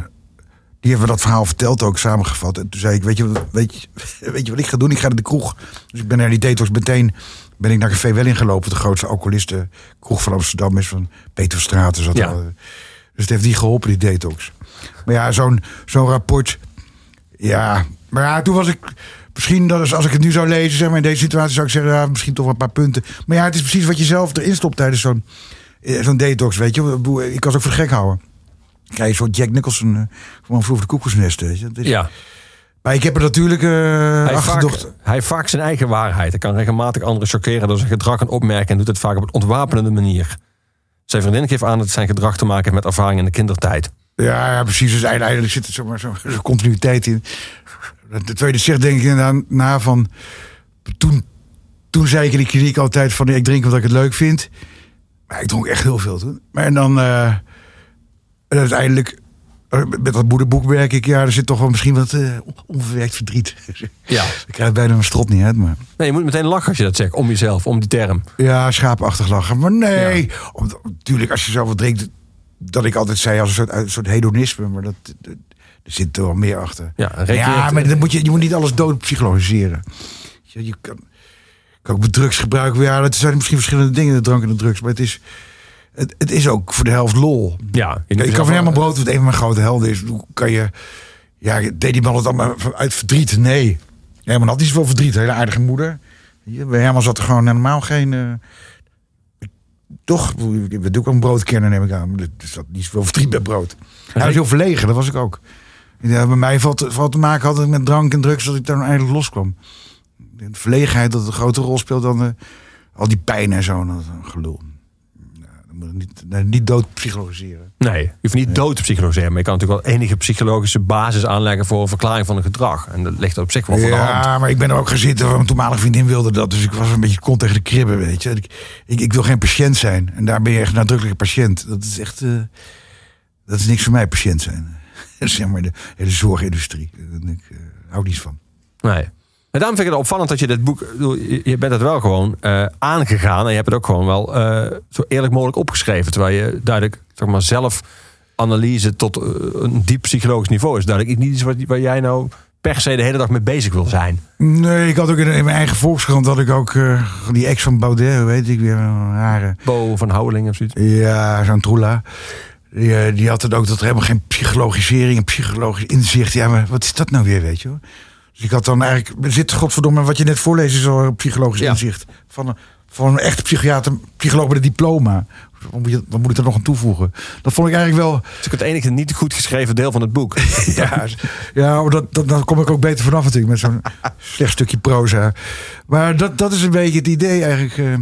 die hebben we dat verhaal verteld ook, samengevat. En toen zei ik, weet je, weet, je, [laughs] weet je wat ik ga doen? Ik ga naar de kroeg. Dus ik ben naar die detox meteen... ben ik naar Café Welling gelopen. De grootste alcoholisten kroeg van Amsterdam is van Peterstraat. Ja. er. Dus het heeft die geholpen, die detox. Maar ja, zo'n zo'n rapport... Ja, maar ja, toen was ik... Misschien dat is, als ik het nu zou lezen, zeg maar, in deze situatie zou ik zeggen, ja, misschien toch wel een paar punten. Maar ja, het is precies wat je zelf erin stopt tijdens zo'n eh, zo'n detox, weet je. Ik kan ze ook voor gek houden. Krijg je soort Jack Nicholson, eh, gewoon vroeger de koekoesnest, weet je. Het is- Ja. Maar ik heb er natuurlijk eh Hij heeft, achterdocht. vaak, hij heeft vaak zijn eigen waarheid. Hij kan regelmatig anderen chockeren door zijn gedrag en opmerken. En doet het vaak op een ontwapenende manier. Zijn vriendin geeft aan dat het zijn gedrag te maken heeft met ervaring in de kindertijd. Ja, ja, precies. Dus uiteindelijk zit er zomaar zo'n zo continuïteit in. De tweede zegt denk ik inderdaad na van... Toen, toen zei ik in de kliniek altijd van... ik drink omdat ik het leuk vind. Maar ik dronk echt heel veel toen. Maar en dan... eh, en uiteindelijk... eh, Met dat moederboek werk ik, ja, er zit toch wel misschien wat eh, onverwerkt verdriet. Ja. [laughs] Ik krijg bijna mijn strot niet uit, maar... Nee, je moet meteen lachen als je dat zegt. Om jezelf, om die term. Ja, schaapachtig lachen. Maar nee, om- natuurlijk als je zoveel drinkt... dat ik altijd zei als een soort, een soort hedonisme. Maar dat, dat- er zit er wel meer achter. Ja, Ja, maar dan moet je, je moet niet alles dood psychologiseren. Je, je kan, kan ook met drugs gebruiken. Ja, dat zijn misschien verschillende dingen, de drank en de drugs. Maar het is, het, het is ook voor de helft lol. Ja, ik kan van Herman Brood, wat een van mijn grote helden is. Hoe kan je... Ja, deed die man het allemaal uit verdriet? Nee. Herman had niet zoveel verdriet. Hele aardige moeder. Bij Herman zat er gewoon helemaal geen... eh, toch, we doen ook een broodkenner neem ik aan. Er zat niet zoveel verdriet bij brood. Hij was heel verlegen, dat was ik ook. Ja, bij mij valt, valt te maken altijd met drank en drugs... dat ik daar eigenlijk loskwam. De verlegenheid dat een grote rol speelt dan... eh, al die pijn en zo. Dat is een gelul. Ja, dan moet je niet, niet dood psychologiseren. Nee, je hoeft niet dood te psychologiseren. Maar je kan natuurlijk wel enige psychologische basis aanleggen voor een verklaring van een gedrag. En dat ligt op zich wel voor de hand. Ja, maar ik ben er ook gaan zitten. Mijn toenmalige vriendin wilde dat. Dus ik was een beetje kont tegen de kribben, weet je. Ik, ik, ik wil geen patiënt zijn. En daar ben je echt nadrukkelijk een patiënt. Dat is echt... eh, dat is niks voor mij, patiënt zijn. [laughs] zeg maar de hele zorgindustrie. Daar ik, eh, hou niets van. Nee. En daarom vind ik het opvallend dat je dit boek... Je bent het wel gewoon eh, aangegaan. En je hebt het ook gewoon wel eh, zo eerlijk mogelijk opgeschreven. Terwijl je duidelijk zeg maar, zelf analyse tot eh, een diep psychologisch niveau is. Duidelijk niet iets wat, waar jij nou per se de hele dag mee bezig wil zijn. Nee, ik had ook in, in mijn eigen volkskrant... had ik ook die ex van Baudet, weet ik weer, een rare... Bo van Houweling of zoiets. Ja, zo'n troela. Die, die had het ook dat er helemaal geen psychologisering en psychologisch inzicht. Ja, maar wat is dat nou weer, weet je hoor? Dus ik had dan eigenlijk, zit godverdomme, wat je net voorleest is al psychologisch Ja. inzicht. Van een, van een echte psychiater, psycholoog met een diploma. Wat moet, je, wat moet ik er nog aan toevoegen? Dat vond ik eigenlijk wel, Dat is het enige niet goed geschreven deel van het boek. [laughs] ja, ja dat, dat, dan kom ik ook beter vanaf natuurlijk met zo'n [laughs] slecht stukje proza. Maar dat, dat is een beetje het idee eigenlijk. eh.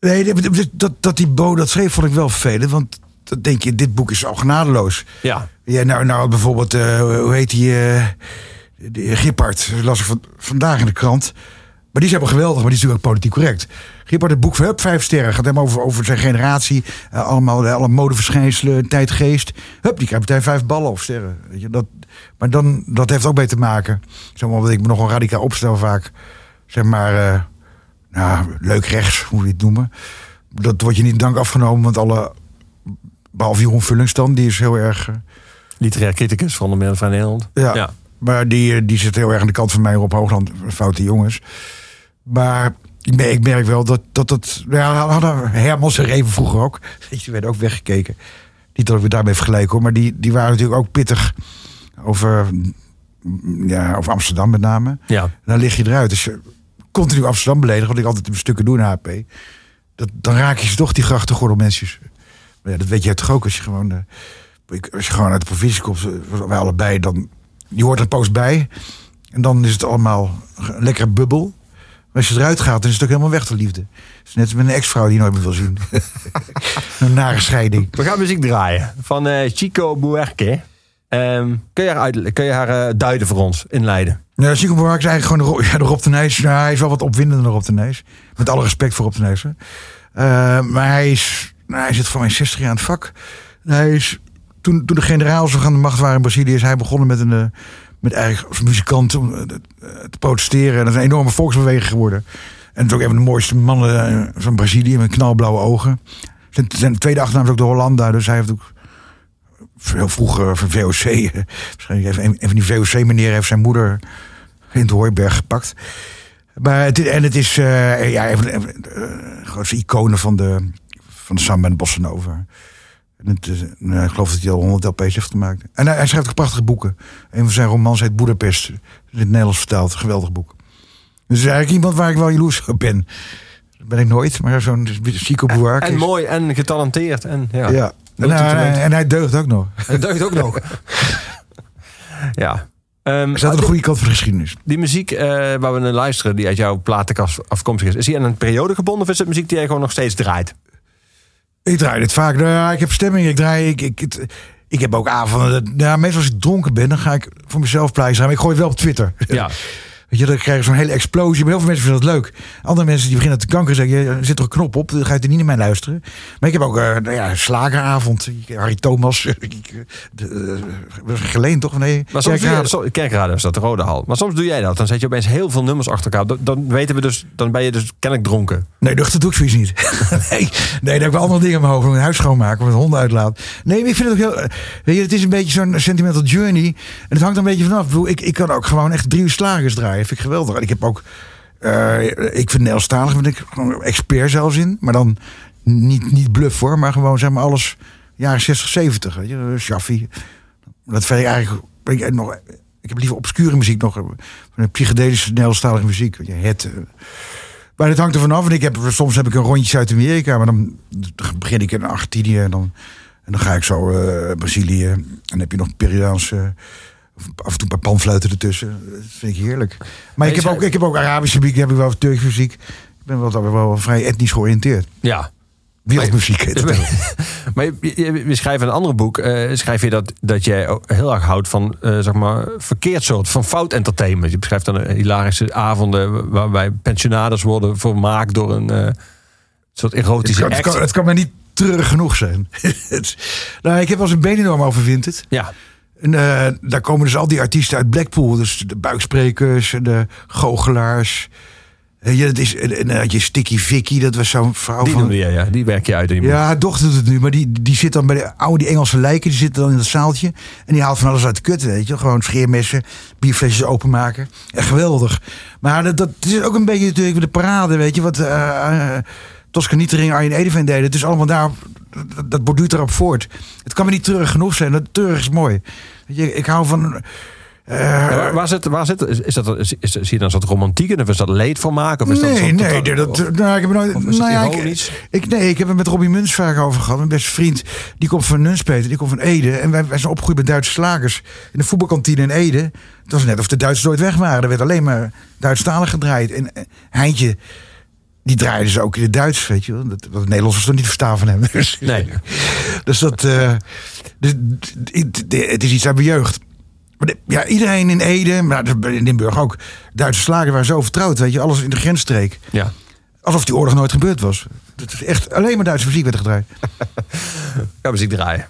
Nee, dat, dat, dat die Bo dat schreef vond ik wel vervelend. Want dan denk je, dit boek is al genadeloos. Ja, Ja, nou, nou bijvoorbeeld, eh, hoe heet die, eh die Gippard, las ik van, vandaag in de krant. Maar die is helemaal geweldig, maar die is natuurlijk politiek correct. Gippard, het boek van Hup, vijf sterren. Gaat helemaal over, over zijn generatie. eh, allemaal, eh, alle modeverschijnselen, tijdgeest. Hup, die krijgt meteen vijf ballen of sterren. Weet je, dat, maar dan, dat heeft ook mee te maken. Zeg maar, omdat ik me nogal radicaal opstel vaak. Zeg maar, eh, nou, leuk rechts, hoe je het noemen. Dat wordt je niet dank afgenomen, want alle... Behalve Jeroen Vullings dan, die is heel erg... eh, Literair criticus van de Midden van Nederland. ja. Maar die, eh, die zit heel erg aan de kant van mij op Hoogland. Foute jongens. Maar ik merk, ik merk wel dat dat... dat ja, we hadden Hermans en Reven vroeger ook. Die werden ook weggekeken. Niet dat we daarmee vergelijken hoor. Maar die, die waren natuurlijk ook pittig over, mm, ja, over Amsterdam met name. Ja. En dan lig je eruit. Dus je continu Amsterdam beledigen. Wat ik altijd in stukken doe in HP. Dat, dan raak je ze toch die grachtengordelmensjes. Maar ja, dat weet jij toch ook als je gewoon... eh, ik- als je gewoon uit de provincie komt, eh, wij allebei, dan... Je hoort een poos bij. En dan is het allemaal een lekkere bubbel. Maar als je eruit gaat, dan is het ook helemaal weg de liefde. Het is net als met een ex-vrouw die je nooit meer wil zien. [laughs] [laughs] een nare scheiding. We gaan muziek draaien van eh, Chico Buarque. Ehm, kun, je haar uit, kun je haar eh, duiden voor ons, inleiden? Ja, Chico Buarque is eigenlijk gewoon de, [laughs] ja, de Rob de Nijs. Nou, hij is wel wat opwindender dan Rob de Nijs. Met alle respect voor Rob de Nijs. maar hij, is, nou, hij zit voor mij 60 jaar aan het vak. Hij is, toen, toen de generaals nog aan de macht waren in Brazilië... is hij begonnen met, een, eh, met eigenlijk als muzikant om, eh, te protesteren. En dat is een enorme volksbeweging geworden. En het is ook een van de mooiste mannen eh, van Brazilië... met knalblauwe ogen. Zijn, zijn tweede achternaam is ook de Hollanda. Dus hij heeft ook veel vroeger van VOC. eh, [laughs] Waarschijnlijk heeft een, van die VOC-meneer heeft zijn moeder in het Hooiberg gepakt. Maar het, en het is eh, ja, een van de, de, eh, grootste iconen van de, van de samba en de bossa nova. En het, is, nou, ik geloof dat hij al 100 LP's heeft gemaakt. En hij, hij schrijft ook prachtige boeken. Een van zijn romans heet Boedapest. In het Nederlands vertaald. Geweldig boek. Dus is eigenlijk iemand waar ik wel jaloers op ben. Dat ben ik nooit, maar zo'n Chico Buarque En is- mooi en getalenteerd. En, ja. Ja. Dat En, hij hij- en hij deugt ook nog. En deugt ook nog. [laughs] ja. Hij staat aan de goede kant van de geschiedenis. die muziek eh, waar we naar luisteren, die uit jouw platenkast afkomstig is, is die aan een periode gebonden of is het muziek die jij gewoon nog steeds draait? Ik draai dit vaak. Nou ja, ik heb stemming. Ik draai. Ik, ik, het- ik heb ook avonden. Ja, meestal als ik dronken ben, dan ga ik voor mezelf plezier. Maar ik gooi het wel op Twitter. Ja. [laughs] Weet je, dan krijg je zo'n hele explosie. Maar heel veel mensen vinden dat leuk. Andere mensen die beginnen te kanker zeggen: "Ja, er zit er een knop op. Dan ga je er niet naar mij luisteren. Maar ik heb ook eh nou ja, een slageravond. Ik- Harry Thomas. [laughs] Ik, eh, eh, geleend toch? Nee. Maar soms je, kerkraden is dat de rode hal. Maar soms doe jij dat. Dan zet je opeens heel veel nummers achter elkaar. Dan, dan weten we dus, dan ben je dus kennelijk dronken. Nee, dat doe ik zoiets niet. [laughs] nee, nee, daar heb ik andere dingen in mijn hoofd. Mijn huis schoonmaken, met honden uitlaat. Nee, maar ik vind het ook heel... Weet je, het is een beetje zo'n sentimental journey. En het hangt een beetje vanaf. Ik, ik kan ook gewoon echt drie uur slagers draaien. Ik geweldig. En ik heb ook... eh, ik vind Nederlandstalig ben ik expert zelfs in. Maar dan niet, niet bluff hoor. Maar gewoon zeg maar alles jaren 60, 70. Weet je. Dat vind ik eigenlijk... Ik, nog, ik heb liever obscure muziek nog. eh, psychedelische Nederlandstalige muziek. Je, het... eh, maar het hangt er vanaf. En ik heb, soms heb ik een rondje Zuid-Amerika. Maar dan begin ik in Argentinië. En dan, en dan ga ik zo eh Brazilië. En dan heb je nog Peruaanse... Af en toe een paar panfluiten ertussen. Dat vind ik heerlijk. Maar ik heb, ook, ik heb ook Arabische muziek. Heb ik wel Turkse muziek. Ik ben wel, wel, wel vrij etnisch georiënteerd. Ja. Wereldmuziek het. [laughs] Maar je, je, je schrijft in een ander boek, eh, schrijf je dat, dat jij ook heel erg houdt van, eh, zeg maar, verkeerd soort, van fout entertainment. Je beschrijft dan hilarische avonden waarbij pensionaders worden vermaakt door een eh, soort Het erotische het, act. kan, het kan maar niet terug genoeg zijn. [laughs] Het- nou, ik heb wel eens een Benidorm over Vinted. Ja, En eh, daar komen dus al die artiesten uit Blackpool. Dus de buiksprekers, en de goochelaars. En ja, dat is, en, had je Sticky Vicky, dat was zo'n vrouw die van... ja. Die werk je uit. Ja, haar dochter doet het nu, maar die, die zit dan bij de oude die Engelse lijken. Die zitten dan in dat zaaltje. En die haalt van alles uit de kut, weet je. Gewoon scheermessen, bierflesjes openmaken. Echt geweldig. Maar dat, dat is ook een beetje natuurlijk de parade, weet je. Wat eh uh, Toscanitering, Arjen Edeveen deden. Het is allemaal daar, dat, dat borduurt erop voort. Het kan me niet terug genoeg zijn. Dat terug is mooi. Je, ik hou van... eh, waar, zit, waar zit, is, dat, is, is- zie je dan soort romantiek in? Of is dat leed voor maken? Of is dat nee, nee, dat, of- nou, ik heb nooit. nou ja, ik, ik, nee, ik heb het met Robbie Muns vaak over gehad. Mijn beste vriend, die komt van Nunspeter, die komt van Ede. En wij, wij zijn opgegroeid bij Duitse slagers in de voetbalkantine in Ede. Het was net of de Duitsers nooit weg waren. Er werd alleen maar Duitsstalig gedraaid. En eh, Heintje, die draaide ze ook in het Duits, weet je wel. Dat, dat het Nederlands was toch niet verstaan van hem. [laughs] Dus, Nee. dus dat, eh, dus, het- is iets uit mijn jeugd. Maar de- ja, iedereen in Ede, maar dat- in Limburg ook. Duitse slagen waren zo vertrouwd, weet je. Alles in de grensstreek. Ja. Alsof die oorlog nooit gebeurd was. Het is echt alleen maar Duitse muziek werd er gedraaid. [laughs] Ga muziek draaien.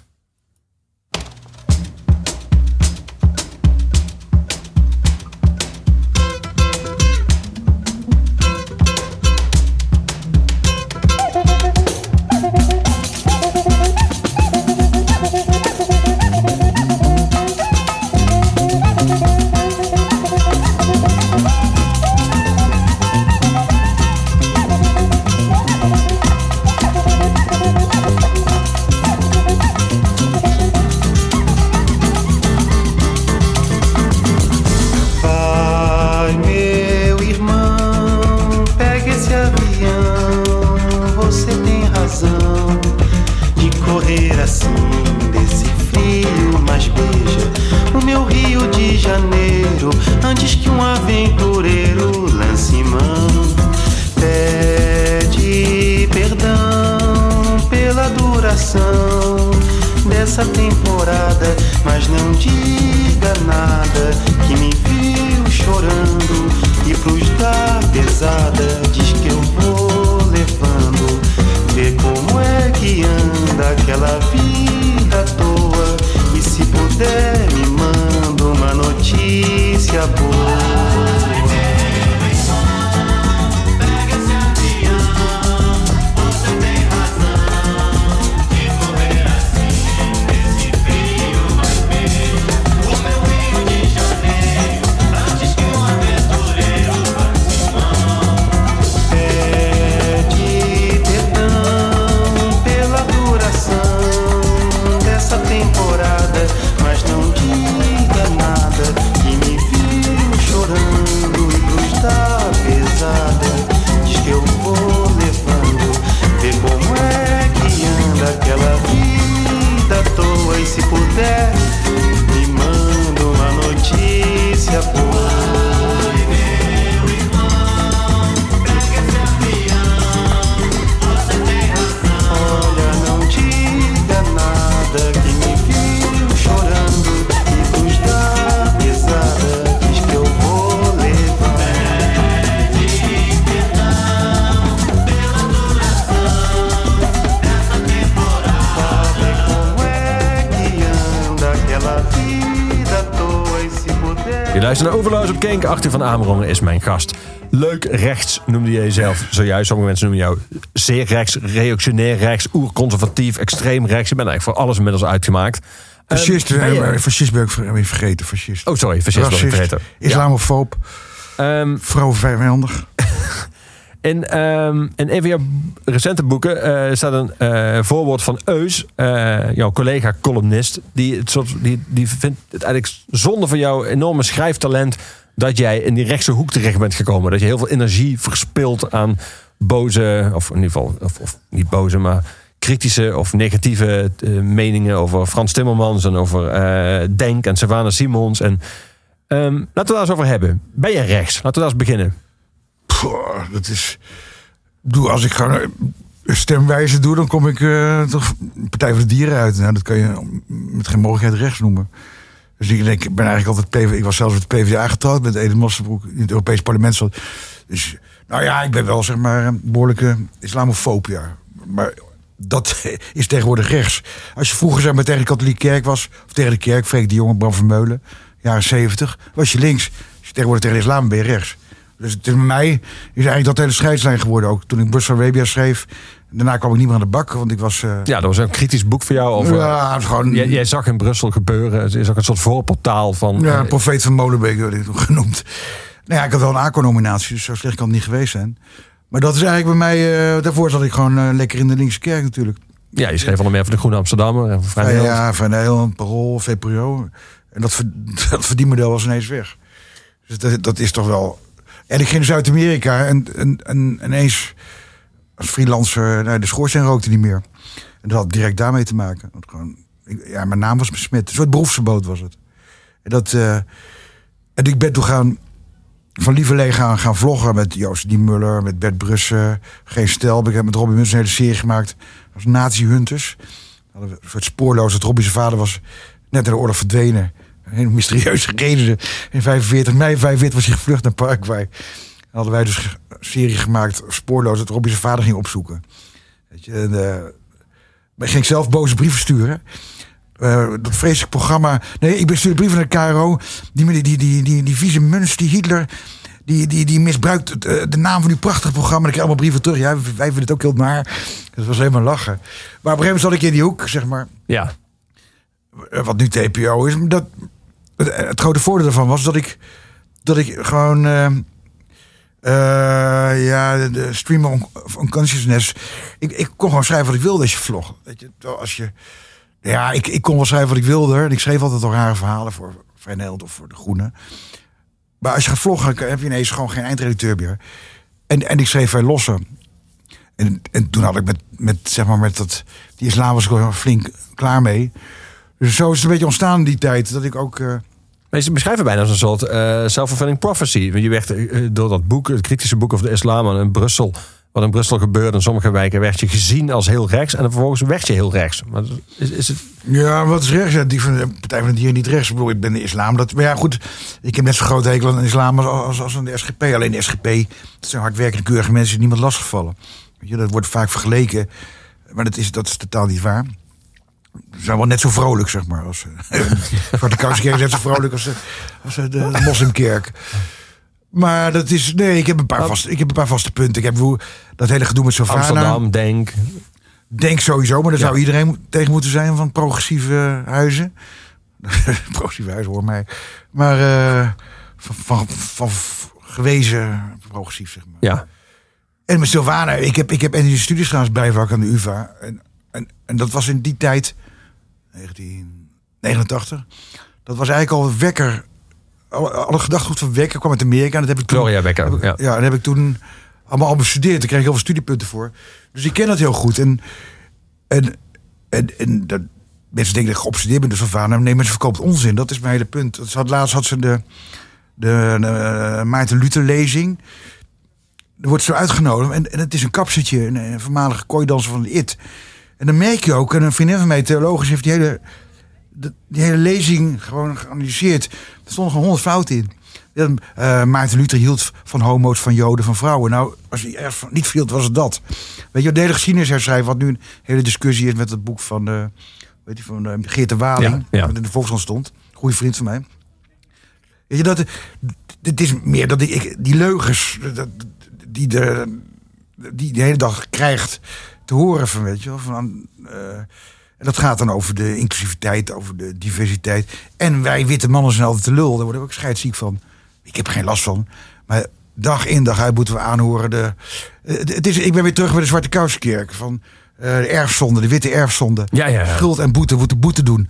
Arthur van Amerongen is mijn gast. Leuk rechts noemde je jezelf zojuist. Sommige mensen noemen jou zeer rechts, reactionair rechts, oerconservatief, extreem rechts. Je bent eigenlijk voor alles inmiddels uitgemaakt. Fascist, ben je- fascist ben ik ben je vergeten. Fascist. Oh, sorry, fascist was ik Racist, vergeten. islamofoob, Ehm, vrouwenvijandig. [laughs] in, ehm, in een van jouw recente boeken eh, staat een eh, voorwoord van Eus, jouw collega-columnist. Die, het soort, die, die vindt het eigenlijk zonde van jouw enorme schrijftalent dat jij in die rechtse hoek terecht bent gekomen. Dat je heel veel energie verspilt aan boze, of in ieder geval, of, of niet boze, maar kritische of negatieve eh, meningen over Frans Timmermans en over eh, Denk en Savannah Simons. En, ehm, laten we daar eens over hebben. Ben je rechts? Laten we daar eens beginnen. Dat is. Doe, als ik eh, stemwijze doe, dan kom ik eh, toch Partij voor de Dieren uit. Nou, dat kan je met geen mogelijkheid rechts noemen. Dus ik ik ben eigenlijk altijd PvdA. Ik was zelfs met de PvdA getrouwd met Edith Mosselbroek in het Europees Parlement. zat. Dus nou ja, ik ben wel zeg maar een behoorlijke islamofoob, ja. Maar dat [laughs] is tegenwoordig rechts. Als je vroeger zeg maar tegen de katholieke kerk was, of tegen de kerk, Freek de Jonge, Bram van Meulen, jaren 70, was je links. Als je tegenwoordig tegen de islam ben je rechts. Dus het is mij is eigenlijk dat hele scheidslijn geworden. Ook toen ik Brussel Arabia schreef. Daarna kwam ik niet meer aan de bak, want ik was... eh, Ja, dat was een kritisch boek voor jou. Over, ja, gewoon... jij, jij zag in Brussel gebeuren. Het is ook een soort voorportaal van. Ja, profeet van Molenbeek werd ik toen [laughs] genoemd. Nou ja, ik had wel een ACO-nominatie, dus zo slecht kan het niet geweest zijn. Maar dat is eigenlijk bij mij... eh, daarvoor zat ik gewoon eh, lekker in de linkse kerk natuurlijk. ja, je schreef onder meer voor de Groene Amsterdammer. En voor Vrij Ja, Nederland. ja, Van Nederland, Parool, VPRO. En dat, [laughs] dat verdienmodel was ineens weg. Dus dat, dat is toch wel... En ik ging naar Zuid-Amerika en, en, en ineens als freelancer... Nou, de schoorsteen rookte niet meer. En dat had direct daarmee te maken. Gewoon, ik- ja, mijn naam was besmet. Een soort beroepsverbod was het. En, dat, eh, en ik ben toen gaan van Lieverlee gaan, gaan vloggen met Joost Die Muller, met Bert Brussen, Geen Stel. Ik heb met Robin Muns een hele serie gemaakt. Was Nazi Hunters. We hadden een soort spoorloos dat Robbie zijn vader was net in de oorlog verdwenen. Een mysterieuze redenen. In 45, mei 45 was hij gevlucht naar Paraguay. En hadden wij dus een serie gemaakt, Spoorloos, dat Robbie zijn vader ging opzoeken. Weet je, en, ik ging zelf boze brieven sturen. Eh, dat vreselijk programma. Nee, ik stuurde brieven naar KRO. Die, die, die, die, die, die vieze Muns, die Hitler. Die, die, die misbruikt het, eh, de naam van uw prachtig programma. En ik kreeg allemaal brieven terug. Ja, wij vinden het ook heel naar. Dat was helemaal lachen. Maar op een gegeven moment zat ik in die hoek, zeg maar. Ja. Wat nu TPO is. Dat, het, het grote voordeel daarvan was dat ik, dat ik gewoon. Eh, ja, de, de stream of unconsciousness. Ik, ik kon gewoon schrijven wat ik wilde als je vlog. Weet je, als je. Ja, ik, ik kon wel schrijven wat ik wilde. En ik schreef altijd al rare verhalen voor Vrij Nederland of voor De Groene. Maar als je gaat vloggen, heb je ineens gewoon geen eindredacteur meer. En, en ik schreef vrij losse. En, en toen had ik met, met, zeg maar, met dat, die islam was ik flink klaar mee. Dus zo is het een beetje ontstaan die tijd. Dat ik ook... eh, Maar ze beschrijven bijna als een soort eh self-fulfilling prophecy. Je werd eh, door dat boek, het kritische boek over de islam in Brussel... wat in Brussel gebeurde in sommige wijken... werd je gezien als heel rechts en vervolgens werd je heel rechts. Maar is, het... Ja, wat is rechts? Die van de Partij van de Dieren niet rechts. Ik bedoel, ik ben de islam. Dat, maar ja, goed. Ik heb net zo'n groot hekel aan de islam als, als, aan de SGP. Alleen de SGP, dat zijn hardwerkende, keurige mensen die niemand lastigvallen. Weet dat wordt vaak vergeleken. Maar dat is, dat is totaal niet waar. Ze zijn wel net zo vrolijk, zeg maar. Als, eh, [laughs] Zwarte Kousenkerk is net zo vrolijk als, eh, als eh, de, de moslimkerk. Maar dat is... Nee, ik heb een paar, vaste, ik heb een paar vaste punten. Ik heb dat hele gedoe met Sofana. Amsterdam, Denk. Denk sowieso, maar daar Ja. zou iedereen tegen moeten zijn van progressieve huizen. [laughs] progressieve huizen, hoor mij. Maar van, van, van gewezen progressief, zeg maar. Ja. En met Sylvana, ik heb, ik heb in die studies trouwens bijvak aan de UvA. En, en, en dat was in die tijd, 1989. Dat was eigenlijk al wekker. Alle, alle gedachtegoed van wekker kwam uit Amerika. En dat heb ik toen, Gloria heb ik- ja. ja, en heb ik toen allemaal al bestudeerd. Daar kreeg ik heel veel studiepunten voor. Dus ik ken dat heel goed. En, en, en, en dat, mensen denken dat ik geobsedeerd ben door Sylvana. Nee, maar ze verkoopt onzin. Dat is mijn hele punt. Ze had, laatst had ze de, de, de Maarten Luther lezing. Er wordt zo uitgenodigd. En, en het is een kapseltje, een, een voormalige kooidanser van de IT. En dan merk je ook, en een vriendin van mij, theologisch, heeft die hele, de- die hele lezing gewoon geanalyseerd. Er stonden gewoon honderd fouten in. Eh, Maarten Luther hield van homo's, van joden, van vrouwen. Nou, als hij ergens van niet hield, was het dat. Weet je, de hele geschiedenis herschrijven, wat nu een hele discussie is met het boek van, eh weet je, van eh, Geert de Waling, Ja, ja. wat in de Volkskrant stond. Goede vriend van mij. Weet je, dat, het is meer dat ik die leugens, dat, die de, die de hele dag krijgt te horen van, weet je wel, van, en dat gaat dan over de inclusiviteit, over de diversiteit. En wij witte mannen zijn altijd te lul, daar worden we ook scheidsziek van. Ik heb er geen last van. Maar dag in dag uit moeten we aanhoren. De, eh, het is, ik ben weer terug bij de Zwarte Kousenkerk. Van eh, de erfzonde, de witte erfzonde. Ja, ja, ja. Schuld en boete, moeten boete doen.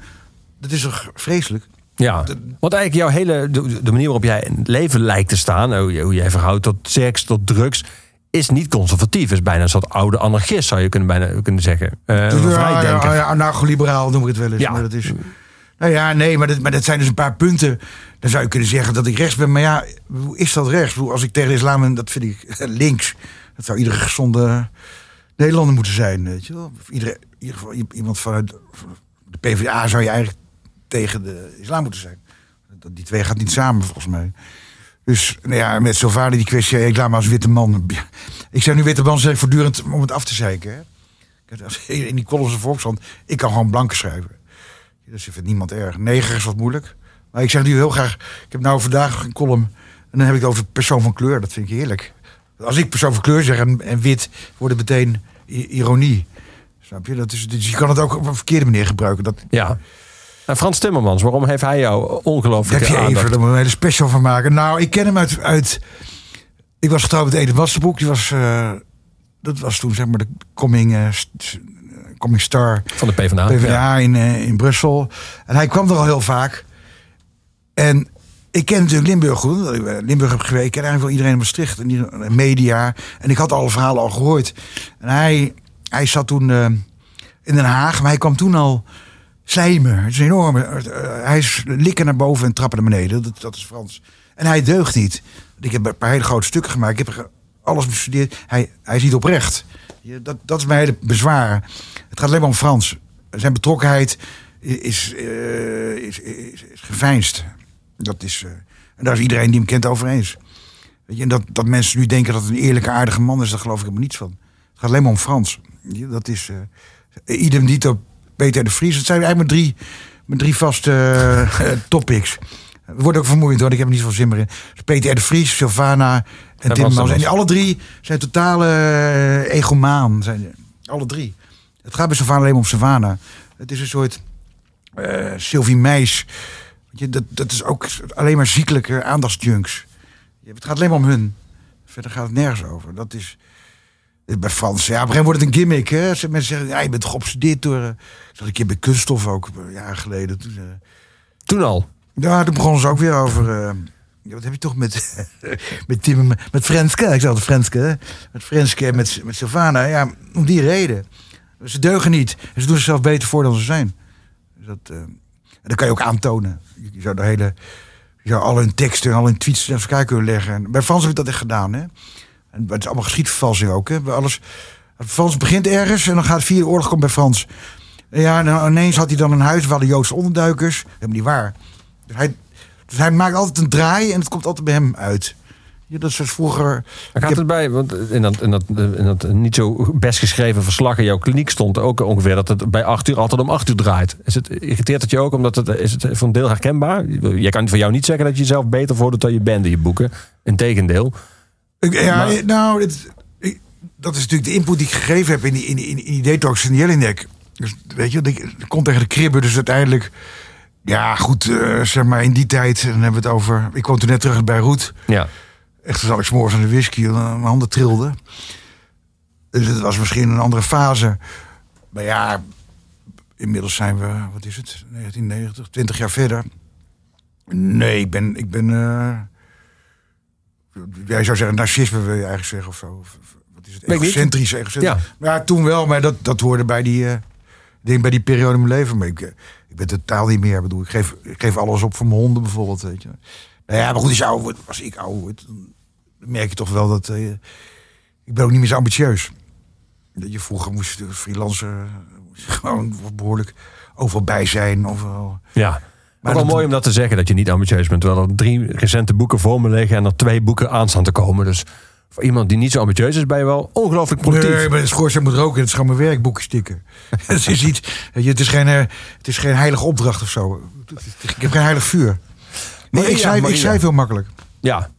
Dat is toch vreselijk? Ja, want eigenlijk jouw hele, de, de manier waarop jij in het leven lijkt te staan, hoe je- hoe jij verhoudt tot seks, tot drugs, is niet conservatief. Is bijna een soort oude anarchist, zou je kunnen, bijna kunnen zeggen. Een Ja, ja, ja, anarcho-liberaal noem ik het wel eens. Ja. Maar dat is, nou ja, nee, maar dat, maar dat zijn dus een paar punten. Dan zou je kunnen zeggen dat ik rechts ben. Maar ja, hoe is dat rechts? Als ik tegen de islam ben, dat vind ik [laughs] links. Dat zou iedere gezonde Nederlander moeten zijn. Weet je wel? Of iedere, in ieder geval iemand vanuit de PvdA zou je eigenlijk tegen de islam moeten zijn. Die twee gaat niet samen, volgens mij. Dus nou ja, met Sylvana die kwestie, ik laat me als witte man. Ik zeg nu witte man, zeg voortdurend om het af te zeiken. Hè? [laughs] In die columns van Volkskrant, ik kan gewoon blanke schrijven. Dus ik vind niemand erg. Neger is wat moeilijk. Maar ik zeg nu heel graag, ik heb nou vandaag een column. En dan heb ik het over persoon van kleur. Dat vind ik heerlijk. Als ik persoon van kleur zeg en, en wit, wordt het meteen ironie. Snap je? Dat is, dus je kan het ook op een verkeerde manier gebruiken. Dat Ja. En Frans Timmermans, waarom heeft hij jou heb ongelooflijk je even, aandacht? daar moet een hele special van maken. Nou, ik ken hem uit... uit ik was getrouwd met Edith Wassenbroek. Die was, eh, dat was toen zeg maar de coming, eh, coming star Van de PvdA. PvdA Ja. in, eh, in Brussel. En hij kwam er al heel vaak. En ik ken natuurlijk Limburg goed. omdat ik Limburg heb geweest. Ik ken eigenlijk wel iedereen in Maastricht. En media. En ik had alle verhalen al gehoord. En hij, hij zat toen eh, in Den Haag. Maar hij kwam toen al slijmen. Het is een enorme... eh, hij is likken naar boven en trappen naar beneden. Dat, dat is Frans. En hij deugt niet. Ik heb een paar hele grote stukken gemaakt. Ik heb alles bestudeerd. Hij, hij is niet oprecht. Dat, dat is mijn hele bezwaar. Het gaat alleen maar om Frans. Zijn betrokkenheid is, eh, is, is, is geveinsd. Dat is, eh, en daar is iedereen die hem kent over eens. Weet je, en dat, dat mensen nu denken dat het een eerlijke, aardige man is, daar geloof ik helemaal niets van. Het gaat alleen maar om Frans. Dat is eh, idem dito Peter de Vries. Het zijn eigenlijk maar drie, maar drie vaste eh, [laughs] topics. Het wordt ook vermoeiend hoor, ik heb er niet veel zin meer in. Dus Peter R. de Vries, Sylvana en Tim Mans. En die alle drie zijn totale eh, egomaan. Zijn, alle drie. Het gaat bij Sylvana alleen om Sylvana. Het is een soort eh, Sylvie Meis. Je, dat, dat is ook alleen maar ziekelijke aandachtsjunks. Het gaat alleen maar om hun. Verder gaat het nergens over. Dat is... Bij Frans, ja, op een gegeven moment wordt het een gimmick. Hè? Mensen zeggen, ja, je bent geobsedeerd door... eh, Ik zat een keer bij Kunststof ook, een jaar geleden. Toen, eh, Toen al. ja, toen begonnen ze ook weer over... eh, ja, wat heb je toch met, [laughs] met Tim, met Frenske? Ik zei altijd Frenske, hè? Met Frenske en met, met Sylvana. Ja, om die reden. Ze deugen niet. En ze doen zichzelf beter voor dan ze zijn. Dus dat, en dat kan je ook aantonen. Je, zou de hele... Je zou al hun teksten en al hun tweets naar elkaar kunnen leggen. En bij Frans heb ik dat echt gedaan, hè? En het is allemaal geschiedvervalsing ook, hè? Alles... Frans begint ergens en dan gaat de oorlog komt bij Frans. Ja, en ineens had hij dan een huis waar de Joodse onderduikers. Helemaal niet waar. Dus hij, dus hij maakt altijd een draai en het komt altijd bij hem uit. Ja, dat is dus vroeger. Ik gaat het bij, want in dat, in, dat, in dat niet zo best geschreven verslag in jouw kliniek stond ook ongeveer dat het bij 8 uur altijd om 8 uur draait. Is het, irriteert het je ook omdat het, is het voor een deel herkenbaar? Je kan van jou niet zeggen dat je jezelf beter voordoet dan je bent in je boeken. Integendeel. Ja, Maar- nou, ik- dat is natuurlijk de input die ik gegeven heb in die, in in die, in die detox van Jelinek. Dus weet je, ik kom tegen de kribben, dus uiteindelijk. Ja, goed, eh, zeg maar in die tijd, dan hebben we het over. Ik kwam toen net terug uit Beirut. Ja. Echt zat ik s'morgens aan de whisky en mijn handen trilden. Dus het was misschien een andere fase. Maar ja, inmiddels zijn we, wat is het, 1990, 20 jaar verder. Nee, ik ben, ik ben eh, jij zou zeggen narcisme wil je eigenlijk zeggen of zo. Of, wat is het, egocentrisch, egocentrisch. Ja. Maar ja, toen wel, maar dat, dat hoorde bij die, eh, denk bij die periode in mijn leven. Maar ik, eh, ik ben totaal niet meer, ik bedoel, ik geef, ik geef alles op voor mijn honden bijvoorbeeld, weet je. Nou ja, maar goed, als je ouder wordt, als ik ouder word, dan merk je toch wel dat, eh, ik ben ook niet meer zo ambitieus. Dat je vroeger moest je freelancer moest je gewoon behoorlijk overal bij zijn. Overal. Ja. Maar wel mooi om dat te zeggen, dat je niet ambitieus bent. Terwijl er drie recente boeken voor me liggen en er twee boeken aan staan te komen. Dus voor iemand die niet zo ambitieus is, ben je wel ongelooflijk productief. Nee, maar het schoorsteen moet roken. Het is gewoon mijn werkboekje stikken. [laughs] [laughs] het, is je, het, is geen, eh, het is geen heilige opdracht of zo. Ik heb geen heilig vuur. Nee, ik, schrijf, ik schrijf heel makkelijk. Ja,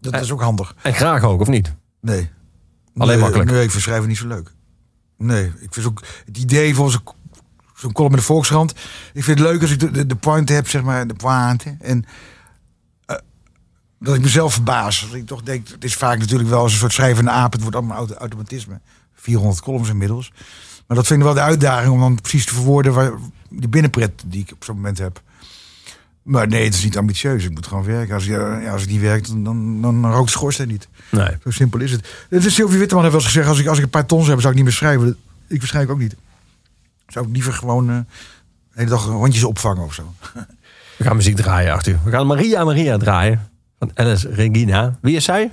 Dat is ook handig. en graag ook, of niet? Nee. Alleen nee, makkelijk. Nee, ik vind schrijven niet zo leuk. Nee, ik vind ook het idee van zo'n zo'n column in de Volkskrant. Ik vind het leuk als ik de, de, de point heb, zeg maar, de pointe. En eh, dat ik mezelf verbaas. Dat ik toch denk, het is vaak natuurlijk wel als een soort schrijvende aap. Het wordt allemaal auto- automatisme. 400 columns inmiddels. Maar dat vind ik wel de uitdaging om dan precies te verwoorden waar, die binnenpret die ik op zo'n moment heb. Maar nee, het is niet ambitieus. Ik moet gewoon werken. Als, je, ja, als ik niet werk, dan, dan, dan rookt de schoorsteen niet. Nee. Zo simpel is het. Het is Sylvie Witteman heeft wel eens gezegd... als ik, als ik een paar tons heb, zou ik niet meer schrijven. Ik waarschijnlijk ook niet. Zou ik liever gewoon eh, de hele dag hondjes opvangen of zo. We gaan muziek draaien, Arthur. We gaan Maria Maria draaien. Van Alice Regina. Wie is zij?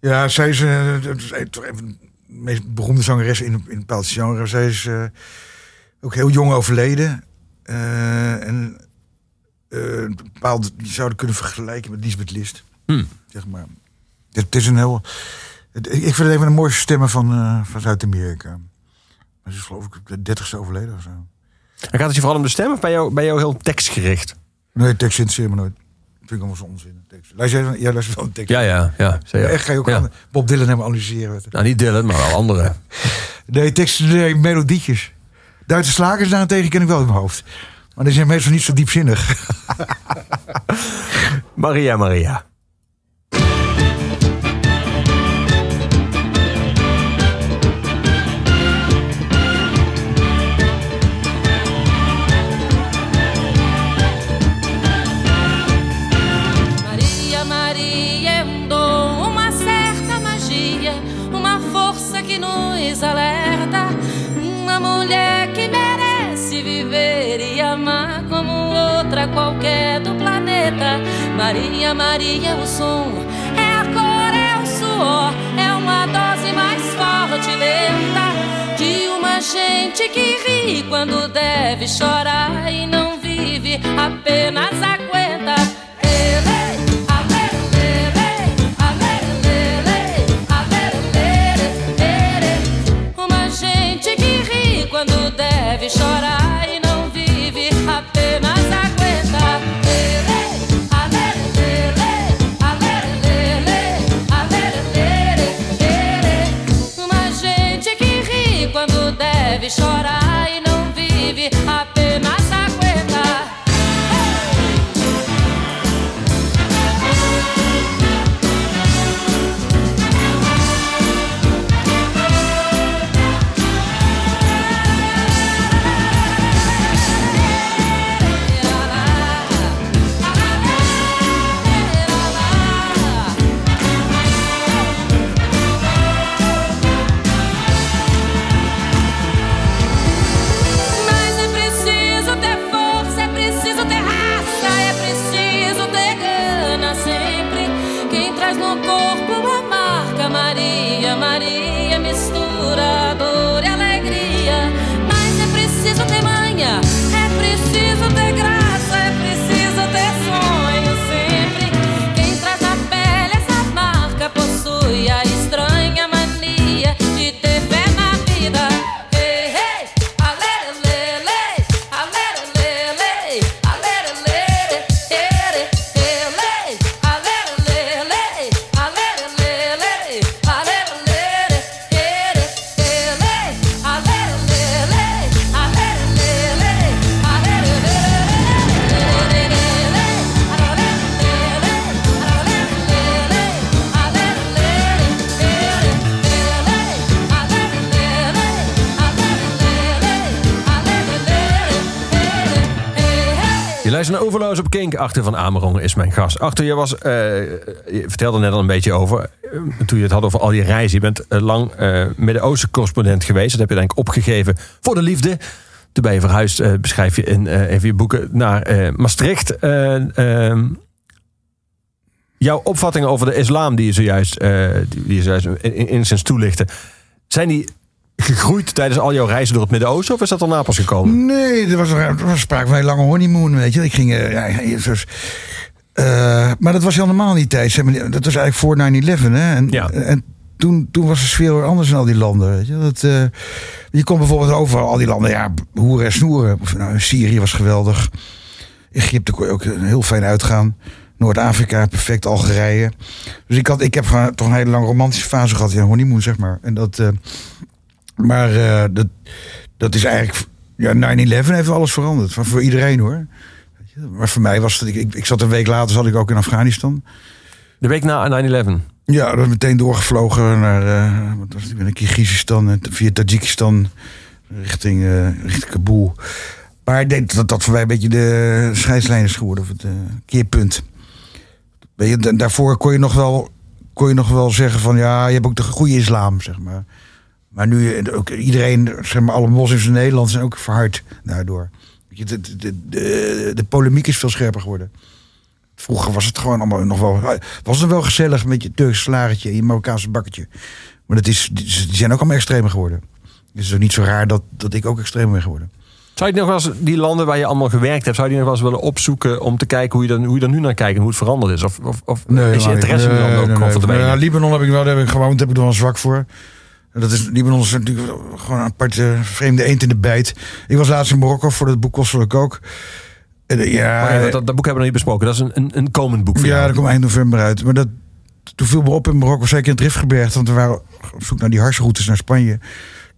Ja, zij is, eh, even de meest beroemde zangeres in, in een bepaald genre. Zij is eh, ook heel jong overleden. En een bepaald, die zouden kunnen vergelijken met Lisbeth List. Hmm. Zeg maar. Het, is een heel... het- ik vind het een van de mooiste stemmen van, van Zuid-Amerika. Ze is geloof ik de dertigste overleden of zo. En gaat het je vooral om de stem of ben je, ben je heel tekstgericht? Nee, tekst interesseert me nooit. Vind ik allemaal zo onzin. Tekst. Luister jij, jij luistert wel een tekst. Ja, ja, ja. Echt ga je ook Ja. aan Bob Dylan helemaal analyseren. Nou, niet Dylan, maar wel andere. Nee, teksten, nee, melodietjes. Duitse slagers daarentegen ken ik wel in mijn hoofd. Maar die zijn meestal niet zo diepzinnig. [laughs] Maria. Maria, deve chorar e não vive, apenas Achter van Amerongen is mijn gast. Achter, je, was, eh, je vertelde net al een beetje over. eh, toen je het had over al je reizen. Je bent eh, lang Midden-Oosten correspondent geweest. Dat heb je denk ik opgegeven voor de liefde. Toen ben je verhuisd, beschrijf je in even je boeken, naar Maastricht. Eh, ehm, jouw opvattingen over de islam die je zojuist, die je zojuist in- in- enigszins toelichtte. Zijn die gegroeid tijdens al jouw reizen door het Midden-Oosten? Of is dat daarna pas gekomen? Nee, er was, er was sprake van een lange honeymoon, weet je. Ik ging, eh, ja, zoals, eh, maar dat was helemaal niet tijd. zeg maar. Dat was eigenlijk voor 9-11, hè. En, Ja. en toen, toen was de sfeer weer anders in al die landen, weet je. Dat, eh, je kon bijvoorbeeld overal, al die landen, ja, hoeren en snoeren. Nou, Syrië was geweldig. Egypte kon je ook heel fijn uitgaan. Noord-Afrika, perfect, Algerije. Dus ik, had, ik heb gewoon toch een hele lange romantische fase gehad. Ja, honeymoon, zeg maar. En dat, maar eh, dat, dat is eigenlijk... Ja, 9-11 heeft alles veranderd. Voor, voor iedereen, hoor. Maar voor mij was het... Ik, ik, zat een week later zat ik ook in Afghanistan. De week na 9-11. Ja, dat meteen doorgevlogen naar... eh wat was het? Ik ben naar Kyrgyzstan en via Tajikistan richting, eh, richting Kabul. Maar ik denk dat dat voor mij een beetje de scheidslijn is geworden. Of het eh, keerpunt. Weet je, da- daarvoor kon je, nog wel, kon je nog wel zeggen van... Ja, je hebt ook de goede islam, zeg maar. Maar nu, eh, ook iedereen, zeg maar, alle moslims in Nederland zijn ook verhard daardoor. De, de, de, de, polemiek is veel scherper geworden. Vroeger was het gewoon allemaal nog wel... Was het wel gezellig met je Turks slagertje en je Marokkaanse bakketje. Maar dat is, die zijn ook allemaal extremer geworden. Dus het is ook niet zo raar dat, dat ik ook extremer ben geworden. Zou je nog wel eens die landen waar je allemaal gewerkt hebt, zou je die nog wel eens willen opzoeken om te kijken hoe je, dan, hoe je er nu naar kijkt en hoe het veranderd is? Of, of, of is je interesse in die landen ook Nee, nee, nee. Ja, Libanon heb ik wel, daar heb ik gewoond, daar heb ik er wel zwak voor. En Dat is, Libanon is natuurlijk gewoon een aparte vreemde eend in de bijt. Ik was laatst in Marokko, voor dat boek kostte ik ook. En, eh, ja, Maar even, dat, dat boek hebben we nog niet besproken. Dat is een, een, een komend boek ja, dat komt eind november uit. Maar dat, toen viel me op in Marokko, zeker in het Riftgebergte... want we waren op zoek naar die harsroutes naar Spanje...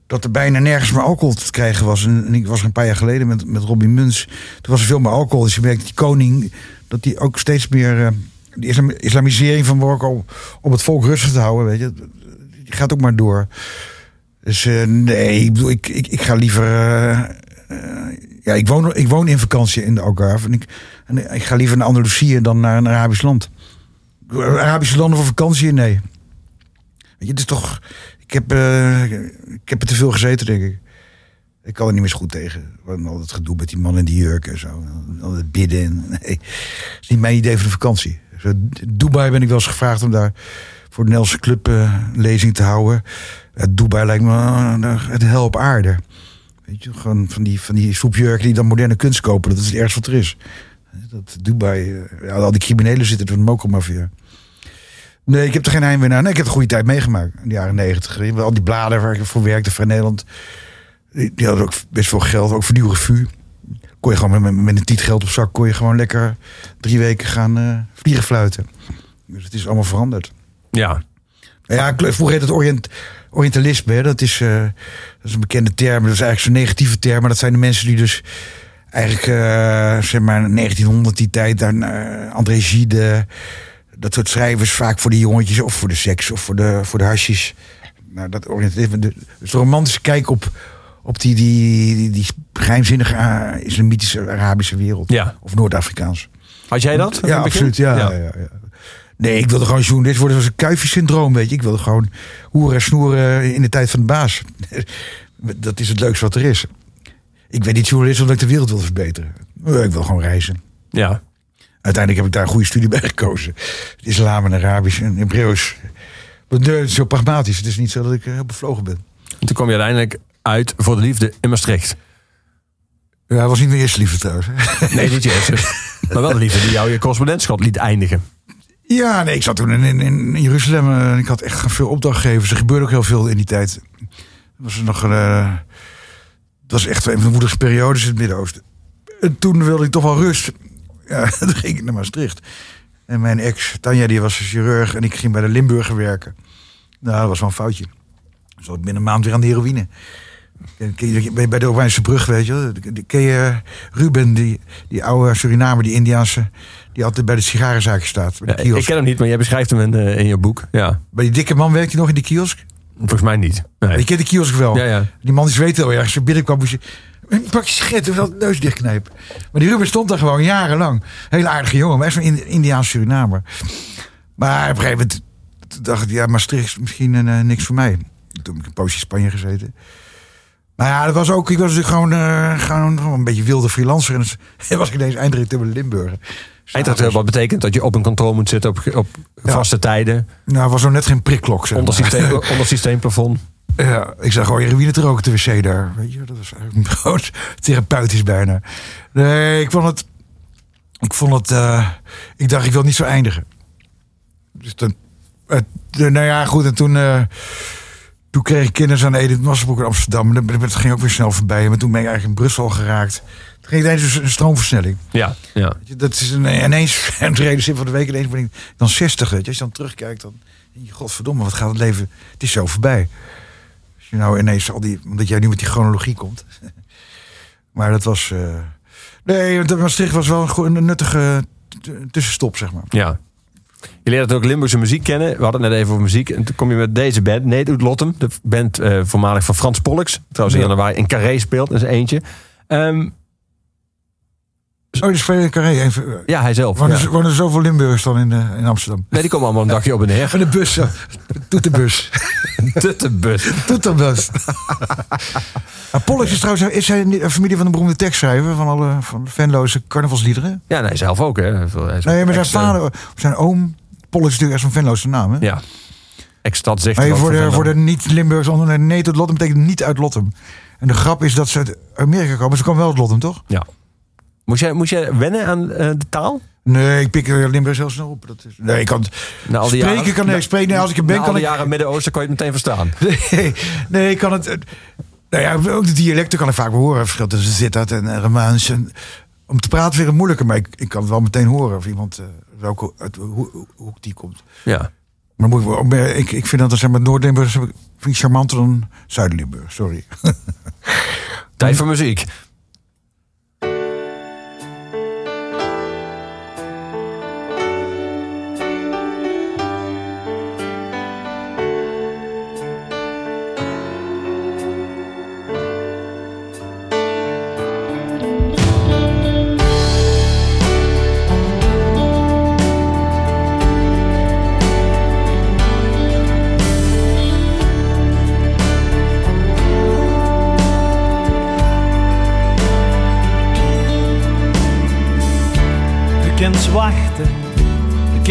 dat er bijna nergens meer alcohol te krijgen was. En, en ik was er een paar jaar geleden met, met Robbie Muns. Toen was er veel meer alcohol. Dus je merkt dat die koning... dat die ook steeds meer... eh, die islam- islamisering van Marokko... om het volk rustig te houden, weet je... gaat ook maar door. Dus eh, nee, ik ik, ik, ga liever... eh, eh, ja, ik woon, ik woon in vakantie in de Algarve. En ik, ik ga liever naar Andalusië dan naar een Arabisch land. Arabische landen voor vakantie? Nee. Weet je, het is toch... Ik heb, ik heb er te veel gezeten, denk ik. Ik kan er niet meer zo goed tegen. Al dat gedoe met die man in die jurk en zo. Al bidden. en- [laughs] Nee, dat is niet mijn idee van de vakantie. Dubai ben ik wel eens gevraagd om daar voor de Nederlandse club eh, lezing te houden. Ja, Dubai lijkt me eh, het hel op aarde. Weet je, gewoon van die, van die soepjurken die dan moderne kunst kopen. Dat is het ergste wat er is. Dat Dubai, eh, ja, al die criminelen zitten door de mokromafia. Nee, ik heb er geen heimwee naar. Ik heb een goede tijd meegemaakt. In de jaren negentig. Al die bladen waar ik voor werkte, Vrij Nederland. Die, hadden ook best veel geld. Ook voor die revue. Kon je gewoon met, met een tiet geld op zak... kon je gewoon lekker drie weken gaan eh, vliegen fluiten. Dus het is allemaal veranderd. Ja. Ja, vroeger heet het orient, Orientalisme. Hè? Dat, is, eh, dat is een bekende term. Dat is eigenlijk zo'n negatieve term. Maar dat zijn de mensen die dus eigenlijk, eh, zeg maar, 1900 die tijd, dan uh, André Gide, dat soort schrijvers vaak voor de jongetjes of voor de seks of voor de, voor de hasjes. Nou, dat orientalisme, de, dus de romantische kijk op, op die, die, die, die geheimzinnige uh, islamitische Arabische wereld. Ja. Of Noord-Afrikaans. Had jij dat? Ja, absoluut. Ja, ja. Ja, ja, Nee, ik wilde gewoon journalist worden. Dat was een kuifjesyndroom, weet je. Ik wilde gewoon hoeren en snoeren in de tijd van de baas. [laughs] dat is het leukste wat er is. Ik ben niet journalist omdat ik de wereld wil verbeteren. Ik wil gewoon reizen. Ja. Uiteindelijk heb ik daar een goede studie bij gekozen. Islam en Arabisch en Hebreeuws. Het is zo pragmatisch. Het is niet zo dat ik heel bevlogen ben. En toen kwam je uiteindelijk uit voor de liefde in Maastricht. Ja, dat was niet mijn eerste liefde trouwens. Nee, niet je eerste. [laughs] maar wel de liefde die jou je correspondentschap liet eindigen. Ja, nee, ik zat toen in, in, Jeruzalem. en ik had echt veel opdrachtgevers. Er gebeurde ook heel veel in die tijd. Was er nog een... Uh, dat was echt een van de moedigste periodes in het Midden-Oosten. En toen wilde ik toch wel rust. Ja, [laughs] toen ging ik naar Maastricht. En mijn ex, Tanja, die was chirurg. En ik ging bij de Limburger werken. Nou, dat was wel een foutje. Dus ik binnen een maand weer aan de heroïne. Bij de Orwijnse brug, weet je Ken je Ruben, die, die oude Surinamer, die Indiaanse... die altijd bij de sigarenzaakje staat. Ja, ik ken hem niet, maar jij beschrijft hem in, uh, in je boek. Ja. Bij die dikke man werkt hij nog in die kiosk? Volgens mij niet. Nee. Je kent de kiosk wel. Ja, ja. Die man die zweet heel erg. Als je binnenkwam moest je... Pak je sigaret en dat neus dichtknijpen. Maar die Ruben stond daar gewoon jarenlang. Hele aardige jongen, maar echt zo'n Indiaanse Surinamer. Maar op een gegeven moment dacht ik... Ja, Maastricht is misschien uh, niks voor mij. Toen heb ik een poosje in Spanje gezeten. Maar ja, dat was ook, ik was gewoon, uh, gewoon, gewoon een beetje wilde freelancer. En dan [laughs] was ik ineens eindredacteur bij de Limburger. Eindredacteur, wat betekent dat je op een kantoor moet zitten op, op vaste tijden. Nou, was er net geen prikklok. Zeg onder, systeem, [laughs] onder systeemplafond. Ja, ik zag gewoon heroïne te roken, de wc daar. Weet je, dat was eigenlijk gewoon [laughs] therapeutisch bijna. Nee, ik vond het, ik vond het, uh, ik dacht ik wil niet zo eindigen. Dus dan, nou ja, goed, en toen... Uh, toen kreeg ik kinderen aan Edith Massenbroek in Amsterdam. En dat ging ook weer snel voorbij. Maar toen ben ik eigenlijk in Brussel geraakt. Toen ging ineens een stroomversnelling. Ja, ja. Dat is een, ineens, [laughs] een reden van de week, ineens ben ik dan 60. Weet je. Als je dan terugkijkt, dan denk je, godverdomme, wat gaat het leven... Het is zo voorbij. Als je nou ineens al die... Omdat jij nu met die chronologie komt. [laughs] maar dat was... Uh, nee, Maastricht was wel een, een nuttige tussenstop, zeg maar. Ja. Je leert ook Limburgse muziek kennen. We hadden het net even over muziek. En toen kom je met deze band, Nate uit Lottem. De band uh, voormalig van Frans Pollux. Trouwens in januari in Carré speelt. Dat is eentje. Um, oh, in Carré. Even, ja, hij zelf. Wonen, ja. wonen er zoveel Limburgers dan in, uh, in Amsterdam? Nee, die komen allemaal een dagje op en neer. Van de bus. [laughs] Toeterbus. Toeterbus. Toeterbus. [laughs] Maar Pollux is trouwens is hij een familie van een beroemde tekstschrijver van alle van Venloze carnavalsliederen. Ja, nee, zelf ook. Hè. Nee, maar zijn vader, zijn oom, Pollux is natuurlijk echt zo'n Venloze naam. Hè? Ja. Ex-stad zegt maar voor, de, voor de niet-Limburgs onder nee tot Lottem betekent niet uit Lottem. En de grap is dat ze uit Amerika komen. Ze komen wel uit Lottem, toch? Ja. Moest jij, moest jij wennen aan uh, de taal? Nee, ik pik Limburgs heel snel op. Dat is, nee, ik kan na al die spreken jaren, kan nee, spreken. Nee, als ik er ben, na kan al die ik. jaren Midden-Oosten kan je het meteen verstaan. [laughs] Nee, nee, ik kan het. Nou ja, ook de dialecten kan ik vaak horen. Verschil tussen Zittert en uh, Romaans. En om te praten weer moeilijker, maar ik, ik kan het wel meteen horen of iemand uh, welke uit hoe, hoe die komt. Ja. Maar moet ik, ik, ik vind dat zeg maar Noord-Limburg vind ik charmanter dan Zuid-Limburg. Sorry. [laughs] Tijd voor muziek.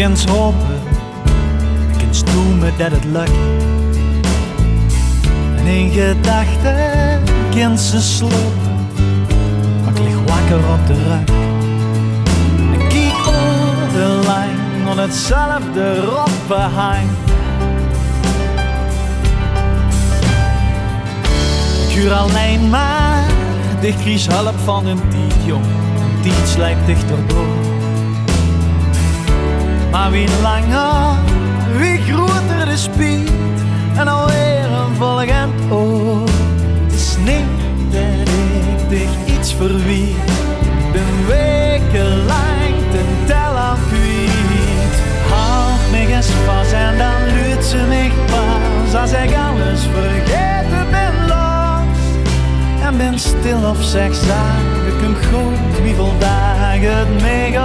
Kunt hopen, kunt droemen dat het lukt. En in gedachten kind ze slopen, maar ik lig wakker op de rug. Ik kijk over de lijn, van hetzelfde roppenheim. Ik huur alleen maar, dicht kries hulp van een tiet, jong. Een tiet slijpt dichterdoor. Maar wie langer, wie groter de speed en alweer een volgend oor. Het is niet dat ik dich iets verwiet, ben wekenlang ten tel aan kwijt. Houd me eens vast en dan luidt ze mij pas als ik alles vergeten ben los. En ben stil of zeg zaken, ik goed wie dagen het mij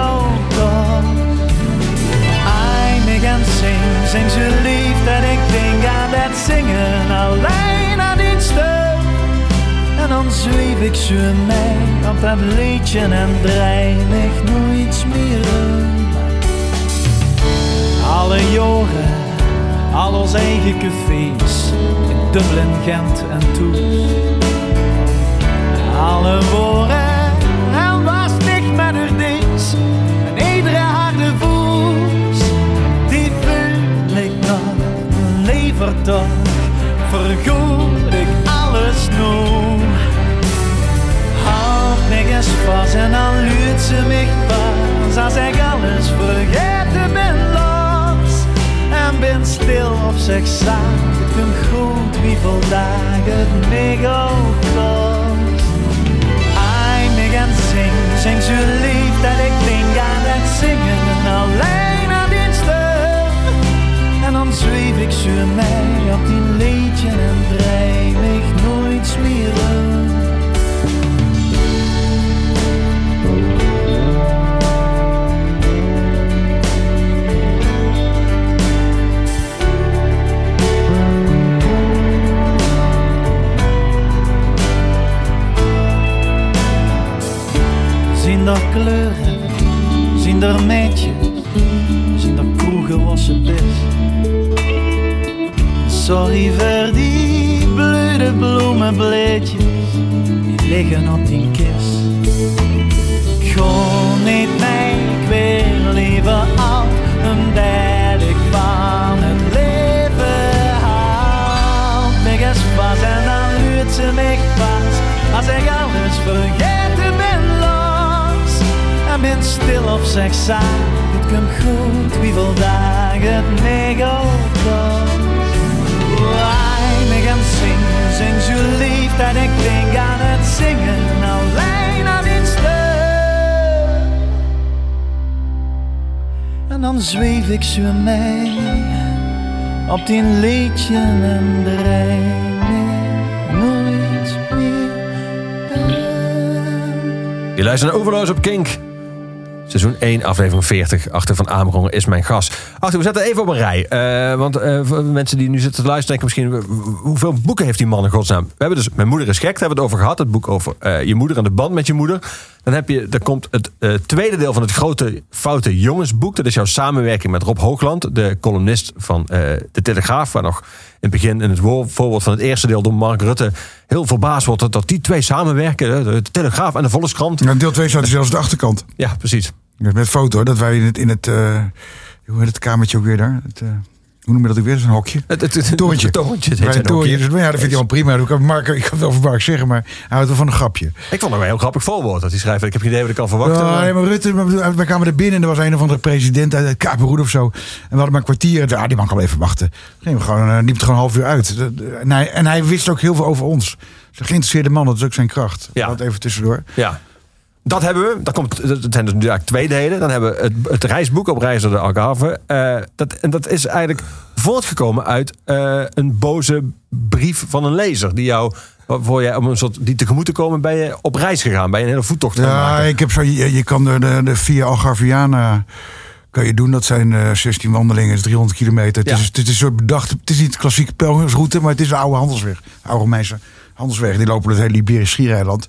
zing, zo lief dat ik denk aan dat zingen alleen aan die stem. En dan zweef ik zo mee op dat liedje en ik nooit meer. Alle jaren, al onze eigen cafés, in Dublin, Gent en Tours. Alle woorden, vergoed ik alles nog. Houd me eens vast en dan luurt ze mij pas, als ik alles vergeten ben los. En ben stil of zeg zaak, ik ben goed wie vandaag het ook kost. Ai, mig en zing, zing zo lief dat ik denk aan het zingen alleen ik zo mee op die liedje en draai ik nooit om. Zien er kleuren, zien er meidjes, zien er kroegen was ze best. Sorry voor die blöde bloemenbleedjes, die liggen op die kist. Gewoon niet mee, ik wil liever al een derde van het leven haal. Mij eens vast en dan huurt ze mij vast, als ik alles vergeten ben los. En ben stil of zeg zaak, het komt goed, wie wil dagen het mij zingen, zing zo lief dat ik denk aan het zingen, alleen aan stem. En dan zweef ik zo mee op die liedje en aan. Je luistert naar Overloos op Kink. Seizoen 1, aflevering 40. Achter van Amerongen is mijn gast. Achter, we zetten even op een rij. Eh, want eh, mensen die nu zitten te luisteren denken misschien... hoeveel boeken heeft die man in godsnaam? We hebben dus Mijn moeder is gek, daar hebben we het over gehad. Het boek over eh, je moeder en de band met je moeder. Dan heb je, er komt het eh, tweede deel van het grote foute jongensboek. Dat is jouw samenwerking met Rob Hoogland. De columnist van eh, De Telegraaf. Waar nog in het begin in het voorwoord van het eerste deel door Mark Rutte... heel verbaasd wordt dat, dat die twee samenwerken. De Telegraaf en de Volkskrant. Nou, deel 2 staat zelfs op de achterkant. Ja, precies. Met foto, dat wij in het, in het eh, hoe heet het kamertje ook weer daar? Het, hoe noem je dat ook weer? Een hokje. Het, het, het, Torentje. Het torentje. het torentje. Dus, ja, dat vindt hij wel prima. Dat kan Mark, ik kan het wel voor Mark zeggen, maar hij houdt wel van een grapje. Ik vond wel een heel grappig voorwoord. Dat hij schrijft, ik heb geen idee wat ik kan verwachten. Ja, maar- maar Rutte, wij kwamen er binnen en er was een of andere president uit Kamerhoed of zo. En we hadden maar een kwartier. Ah, die man kan wel even wachten. Gingen we gewoon, uh, liep het gewoon een half uur uit. Dat- En hij, en hij wist ook heel veel over ons. Dus een geïnteresseerde man, dat is ook zijn kracht. Ja. Dat even tussendoor. Ja. Dat hebben we. Dat, komt, dat zijn dus nu eigenlijk twee delen. Dan hebben we het, het reisboek op reis door de Algarve. Eh, dat, en dat is eigenlijk voortgekomen uit eh, een boze brief van een lezer. Die jou, waarvoor jij om een soort die tegemoet te komen, ben je op reis gegaan. Ben je een hele voettocht gaan Ja, maken. ik heb zo, je, je kan de, de, de via Algarviana kan je doen. Dat zijn eh 16 wandelingen, het is 300 kilometer. Het, Ja. is, het is een soort bedacht. Het is niet de klassieke pelgrimsroute, maar het is een oude handelsweg. Oude Romeinse handelsweg. Die lopen het hele Iberisch Schiereiland.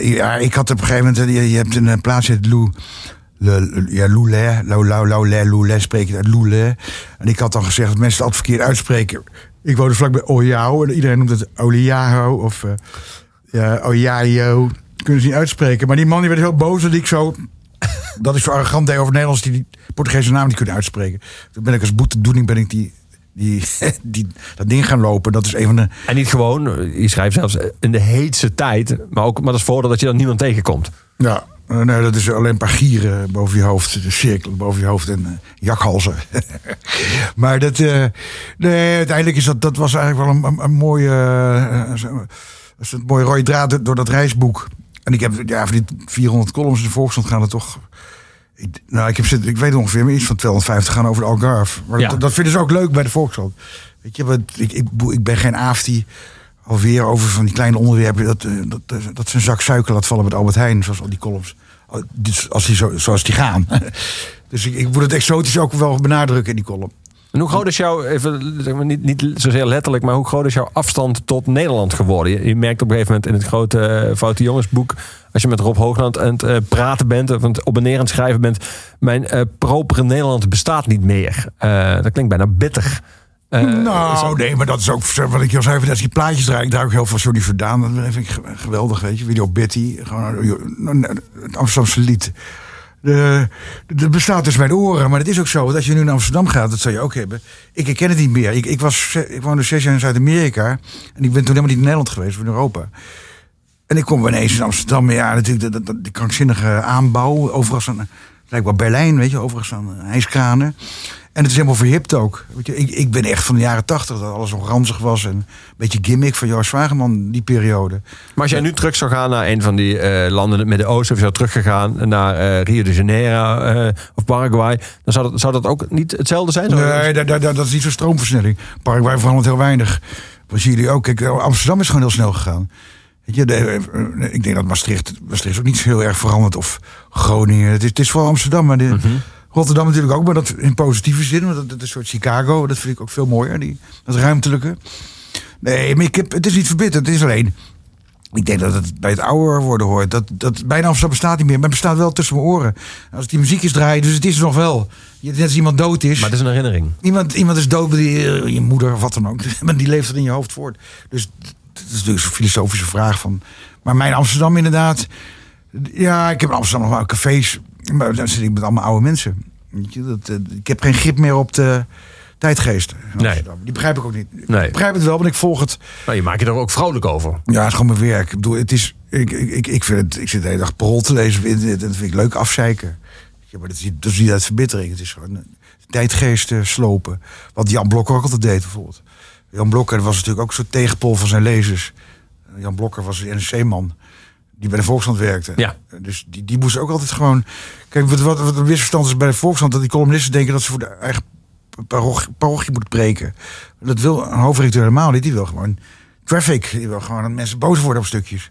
Ja, ik had op een gegeven moment, je, je hebt een eh, plaatsje, het Lou. Le, ja, Loulais, Lou, Lou, Lou, Le, Loulais spreek je uit Loulais. En ik had dan gezegd dat mensen het altijd verkeerd uitspreken. Ik woonde vlakbij Oyao. En iedereen noemt het Oliao of eh ja. Kunnen ze niet uitspreken. Maar die man die werd heel boos dat ik zo... [laughs] dat ik zo arrogant deed over Nederlands die die Portugese naam niet kunnen uitspreken. Toen ben ik als boetedoening ben ik die, die, [laughs] die, dat ding gaan lopen. Dat is een van de... En niet gewoon, je schrijft zelfs in de heetste tijd, maar ook maar dat is voordeel dat je dan niemand tegenkomt. Ja, eh, nee, dat is alleen een paar gieren boven je hoofd. De cirkelen boven je hoofd en eh, jakhalzen. [laughs] maar dat, eh, nee, uiteindelijk is dat, dat was eigenlijk wel een, een, een mooie, is een mooie rode draad door, dat reisboek. En ik heb, ja, voor die 400 columns in de Volkskrant gaan er toch... Ik, nou, ik, heb, zit- ik weet ongeveer maar iets van 250 gaan over de Algarve. Maar Ja. dat, dat vinden ze ook leuk bij de Volkskrant. Weet je, wat, ik, ik, ben geen aaf die alweer over van die kleine onderwerpen... dat, eh, dat, dat, dat zijn zak suiker laat vallen met Albert Heijn, zoals al die columns. Oh, Dus als die zo, zoals die gaan. [laughs] dus ik, ik moet het exotisch ook wel benadrukken in die column. En hoe groot is jouw, even, zeg maar, niet, niet zozeer letterlijk, maar hoe groot is jouw afstand tot Nederland geworden? Je, je merkt op een gegeven moment in het grote uh, Foute Jongensboek, als je met Rob Hoogland aan het eh, praten bent, of aan het op en neer aan het schrijven bent, mijn eh, propere Nederland bestaat niet meer. Dat klinkt bijna bitter. Nou, dat- nee, maar dat is ook wat ik al zei. Als ik die plaatjes draai, ik draai ook heel veel Johnny Verdaan. Dat vind ik ge- geweldig, weet je. Video Betty, gewoon het Amsterdamse lied. Dat bestaat dus bij de oren, maar het is ook zo. Dat als je nu naar Amsterdam gaat, dat zou je ook hebben. Ik herken het niet meer. Ik, ik, was, ik woonde zes jaar in Zuid-Amerika. En ik ben toen helemaal niet in Nederland geweest, of in Europa. En ik kom ineens in Amsterdam. Ja, natuurlijk, de, die krankzinnige aanbouw. Overigens aan, lijkt wel Berlijn, weet je, overigens aan hijskranen. En het is helemaal verhipt ook. Weet je, ik, ik ben echt van de jaren tachtig, dat alles nog ranzig was. En een beetje gimmick van Joost Zwageman, die periode. Maar als jij nu terug zou gaan naar een van die eh, landen in het Midden-Oosten, of je zou teruggegaan naar eh, Rio de Janeiro eh, of Paraguay, dan zou dat, zou dat ook niet hetzelfde zijn? Nee, dat, dat, dat, is niet zo'n stroomversnelling. Paraguay verandert heel weinig. Jullie ook? Kijk, Amsterdam is gewoon heel snel gegaan. Weet je, de, ik denk dat Maastricht, Maastricht is ook niet zo heel erg veranderd. Of Groningen. Het is, het is vooral Amsterdam. Maar de, Rotterdam natuurlijk ook, maar dat in positieve zin. Want dat, dat is een soort Chicago. Dat vind ik ook veel mooier. Die, dat ruimtelijke. Nee, maar ik heb, het is niet verbitterd. Het is alleen... Ik denk dat het bij het ouder worden hoort. Dat, dat bijna Amsterdam bestaat niet meer. Maar het bestaat wel tussen mijn oren. Als die muziek is draaien, dus het is nog wel. Je- Net als iemand dood is. Maar het is een herinnering. Iemand, iemand is dood, die, eh, je moeder of wat dan ook. [laughs] Maar die leeft er in je hoofd voort. Dus dat is natuurlijk zo'n filosofische vraag van. Maar mijn Amsterdam inderdaad. Ja, ik heb in Amsterdam nog wel cafés. Maar dan zit ik met allemaal oude mensen. Weet je, dat, eh, ik heb geen grip meer op de tijdgeest. in Nee. Die begrijp ik ook niet. Ik Nee. begrijp het wel, want ik volg het. Nou, je maakt je er ook vrolijk over. Ja, het is gewoon mijn werk. Ik bedoel, het is. Ik, ik, ik, ik, vind het, ik zit de hele dag parool te lezen op internet en dat vind ik leuk afzeiken. Ja, maar dat is, niet- dat is niet uit verbittering. Het is gewoon een tijdgeest eh, slopen. Wat Jan Blokker ook altijd deed, bijvoorbeeld. Jan Blokker was natuurlijk ook zo'n tegenpol van zijn lezers. Jan Blokker was een NRC-man. Die bij de Volkskrant werkte. Ja. Dus die, die moest ook altijd gewoon. Kijk, wat, wat, wat een misverstand is bij de Volkskrant. dat die columnisten denken dat ze voor de eigen parochie, parochie moeten preken. Dat wil een hoofdredacteur helemaal niet. Die wil gewoon traffic. Die wil gewoon dat mensen boos worden op stukjes.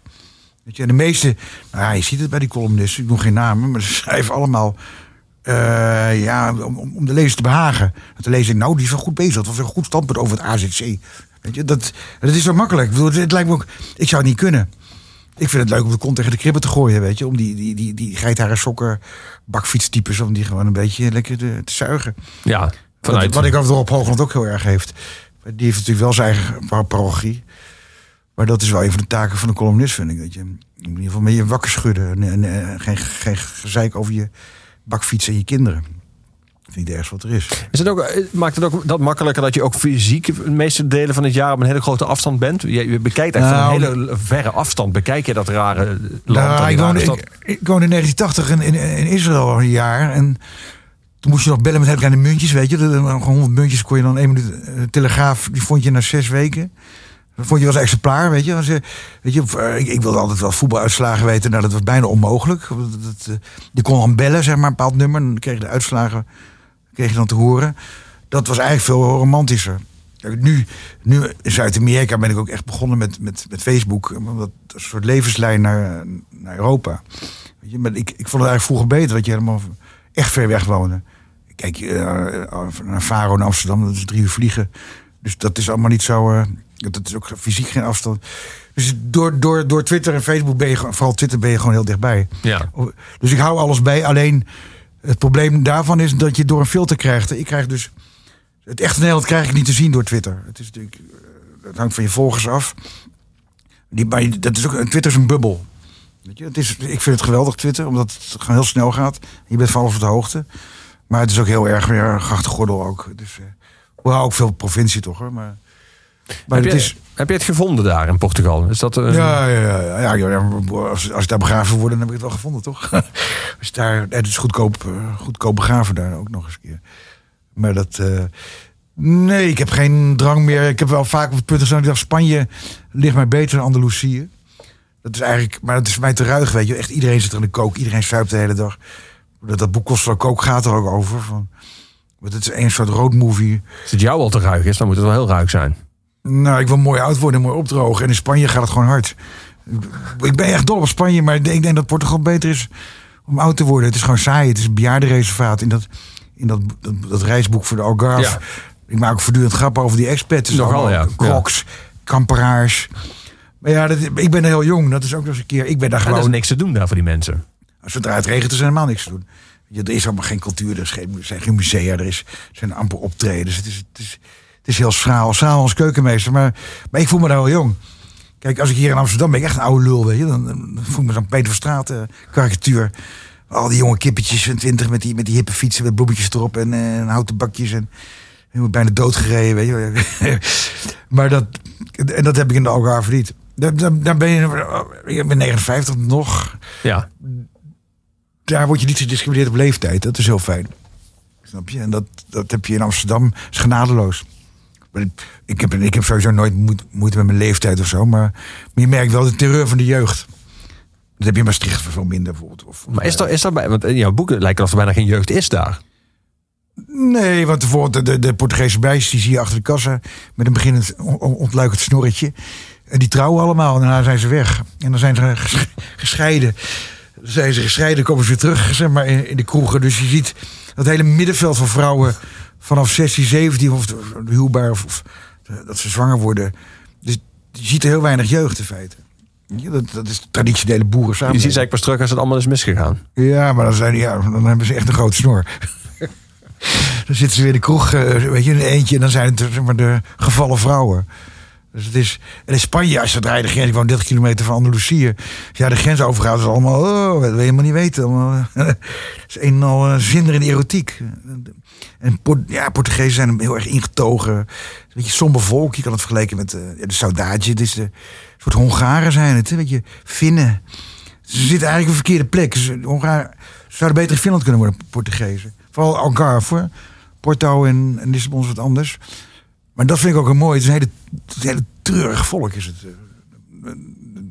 Weet je, en de meeste, nou ja, je ziet het bij die columnisten, ik noem geen namen, maar ze [laughs] schrijven allemaal eh, ja, om, om- de lezer te behagen. Dat de lezer nou, die is wel goed bezig. Dat was een goed standpunt over het AZC. Weet je, dat, dat is zo makkelijk. Ik, bedoel, het, lijkt me ook, ik zou het niet kunnen. Ik vind het leuk om de kont tegen de kribben te gooien, weet je. Om die, die, die, die geitharen sokken, bakfietstypes, om die gewoon een beetje lekker te, te zuigen. Ja, vanuit... wat ik over Rob Hoogland ook heel erg heeft. Die heeft natuurlijk wel zijn eigen par- parochie. Maar dat is wel een van de taken van de columnist, vind ik. Dat je in ieder geval met je wakker schudden. En, en, eh, geen, geen gezeik over je bakfiets en je kinderen. Het ergste wat er is. Is het ook, eh, maakt het ook dat makkelijker dat je ook fysiek de meeste delen van het jaar op een hele grote afstand bent? Je, je bekijkt echt van Nou, een hele verre afstand. Bekijk je dat rare land? Nou, ik, woonde, ik, ik woonde in 1980 in, in, in Israël een jaar. En toen moest je nog bellen met hele kleine muntjes, weet je. Gewoon 100 muntjes kon je dan één minuut. eh, telegraaf, die vond je na zes weken. Dat vond je als exemplaar, weet je. Weet je eh, ik, ik wilde altijd wel voetbaluitslagen weten. Nou, dat was bijna onmogelijk. Dat, dat, je kon dan bellen, zeg maar, een bepaald nummer. En dan kreeg je de uitslagen kreeg je dan te horen. Dat was eigenlijk veel romantischer. Nu, nu in Zuid-Amerika ben ik ook echt begonnen met, met, met Facebook. Dat een soort levenslijn naar, naar Europa. Weet je, maar ik, ik vond het eigenlijk vroeger beter dat je helemaal echt ver weg woonde. Kijk, eh, naar Faro naar Amsterdam, dat is drie uur vliegen. Dus dat is allemaal niet zo. eh, dat is ook fysiek geen afstand. Dus door, door, door Twitter en Facebook ben je gewoon- vooral Twitter ben je gewoon heel dichtbij. Ja. Dus ik hou alles bij. Alleen het probleem daarvan is dat je door een filter krijgt. Ik krijg dus Het echte Nederland krijg ik niet te zien door Twitter. Het, is natuurlijk, eh, het hangt van je volgers af. Die, maar dat is ook, Twitter is een bubbel. Weet je, het is, ik vind het geweldig, Twitter, omdat het gewoon heel snel gaat. Je bent van alles op de hoogte. Maar het is ook heel erg weer grachtengordel ook. Dus, eh, hoewel ook veel provincie toch hoor. Maar, maar Heb je, is... heb je het gevonden daar in Portugal? Is dat, eh, Ja, ja, ja, ja, als, als ik daar begraven word, dan heb ik het wel gevonden, toch? [laughs] als daar, het is goedkoop, eh, goedkoop begraven daar ook nog eens een keer. Maar dat, eh, nee, ik heb geen drang meer. Ik heb wel vaak op het punt gestaan, ik dacht, Spanje ligt mij beter dan Andalusië. Dat is eigenlijk, maar dat is mij te ruig, weet je. Echt iedereen zit er in de kook, iedereen zuipt de hele dag. Dat, dat boek kook gaat er ook over. Van, want het is een soort roadmovie. Als het jou al te ruig is, dan moet het wel heel ruig zijn. Nou, ik wil mooi oud worden en mooi opdrogen. En in Spanje gaat het gewoon hard. Ik ben echt dol op Spanje, maar ik denk dat Portugal beter is om oud te worden. Het is gewoon saai. Het is een bejaardenreservaat. In dat, in dat, dat, dat reisboek voor de Algarve. Ja. Ik maak ook voortdurend grappen over die expats. Dus Nogal, allemaal ja. Crocs, kamperaars. Maar ja, dat, ik ben heel jong. Dat is ook nog eens een keer. Ik ben daar En er is gewoon... niks te doen daar voor die mensen. Zodra het regent is er helemaal niks te doen. Ja, er is allemaal geen cultuur, er, is geen, er zijn geen musea, er, is, er zijn amper optredens. Het is, het is, het is heel schraal, schraal als keukenmeester. Maar, maar ik voel me daar wel jong. Kijk, als ik hier in Amsterdam ben, ik echt een oude lul, weet je. Dan, dan voel ik me zo'n Peter van Straat eh, karikatuur. Al die jonge kippetjes van twintig met die, met die hippe fietsen met bloemetjes erop en, en houten bakjes. En helemaal bijna doodgereden, weet je. [laughs] maar dat, en dat heb ik in de Algarve niet. Daar, daar, daar ben je, ik ben 59 nog Ja. daar word je niet gediscrimineerd op leeftijd. Dat is heel fijn. Snap je? En dat, dat heb je in Amsterdam. is genadeloos. Ik- heb, ik heb sowieso nooit moe- moeite met mijn leeftijd of zo. Maar, maar je merkt wel de terreur van de jeugd. Dat heb je in Maastricht veel minder bijvoorbeeld. Of, Maar is er, is er bij, want in jouw boeken lijkt het of er bijna geen jeugd is daar. Nee, want bijvoorbeeld de, de, Portugese meisjes die zie je achter de kassa met een beginnend on- on- ontluikend snorretje. En die trouwen allemaal en daarna zijn ze weg. En dan zijn ze ges- gescheiden. Dan zijn ze gescheiden, komen ze weer terug zeg maar, in, in de kroegen. Dus je ziet dat hele middenveld van vrouwen vanaf 16, 17 of huwbaar of, of de- dat ze zwanger worden. Dus je ziet er heel weinig jeugd in feite. Ja, dat, dat is de traditionele boeren Je samen. ziet ze eigenlijk pas terug als het allemaal is misgegaan. Ja, maar dan, zijn, die- ja, dan hebben ze echt een grote snor. [laughs] dan zitten ze weer in de kroeg, eh, weet je, in een eentje. En dan zijn het maar, de gevallen vrouwen. Dus het is... En in Spanje, als je draait de grens, ik woon 30 kilometer van Andalusië. Als jij de grens overgaat, is allemaal... Oh, dat wil je helemaal niet weten. Allemaal, [laughs] het is een en al uh, zinder in erotiek. En Port- ja, Portugezen zijn heel erg ingetogen. Een beetje somber volk. Je kan het vergelijken met eh, ja, de saudade. Het is de een soort Hongaren zijn het. Hè? Weet je, Finnen. Ze zitten eigenlijk op een verkeerde plek. Ze, Hongaren zouden beter in Finland kunnen worden, Portugezen. Vooral Algarve. hoor. Porto en, en Lissabon is wat anders. Maar dat vind ik ook heel mooi. Het is een hele, het een hele treurig volk, is het. eh,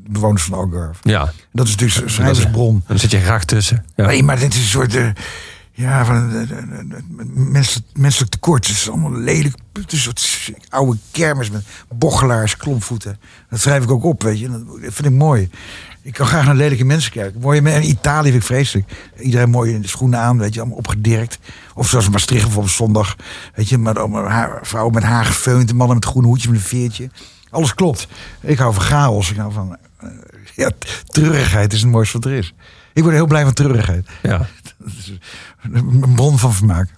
De bewoners van Algarve. Ja. Dat is natuurlijk een schrijversbron. Dan zit je graag tussen. Ja. Nee, maar dit is een soort. eh, ja, van eh, eh, eh, menselijk, menselijk tekort. Het is allemaal lelijk. Het is een soort oude kermis met bochelaars, klompvoeten. Dat schrijf ik ook op, weet je. Dat vind ik mooi. Ik kan graag naar lelijke mensen kijken. Mooie mensen. In Italië vind ik vreselijk. Iedereen mooi in de schoenen aan, weet je, allemaal opgedirkt. Of zoals Maastricht bijvoorbeeld zondag. Weet je, maar allemaal haar, vrouwen met haar gefeund, mannen met groene hoedje met een veertje. Alles klopt. Ik hou van chaos. Ik hou van. ja, treurigheid is het mooiste wat er is. Ik word heel blij van treurigheid. ja. [laughs] Een bron van vermaak.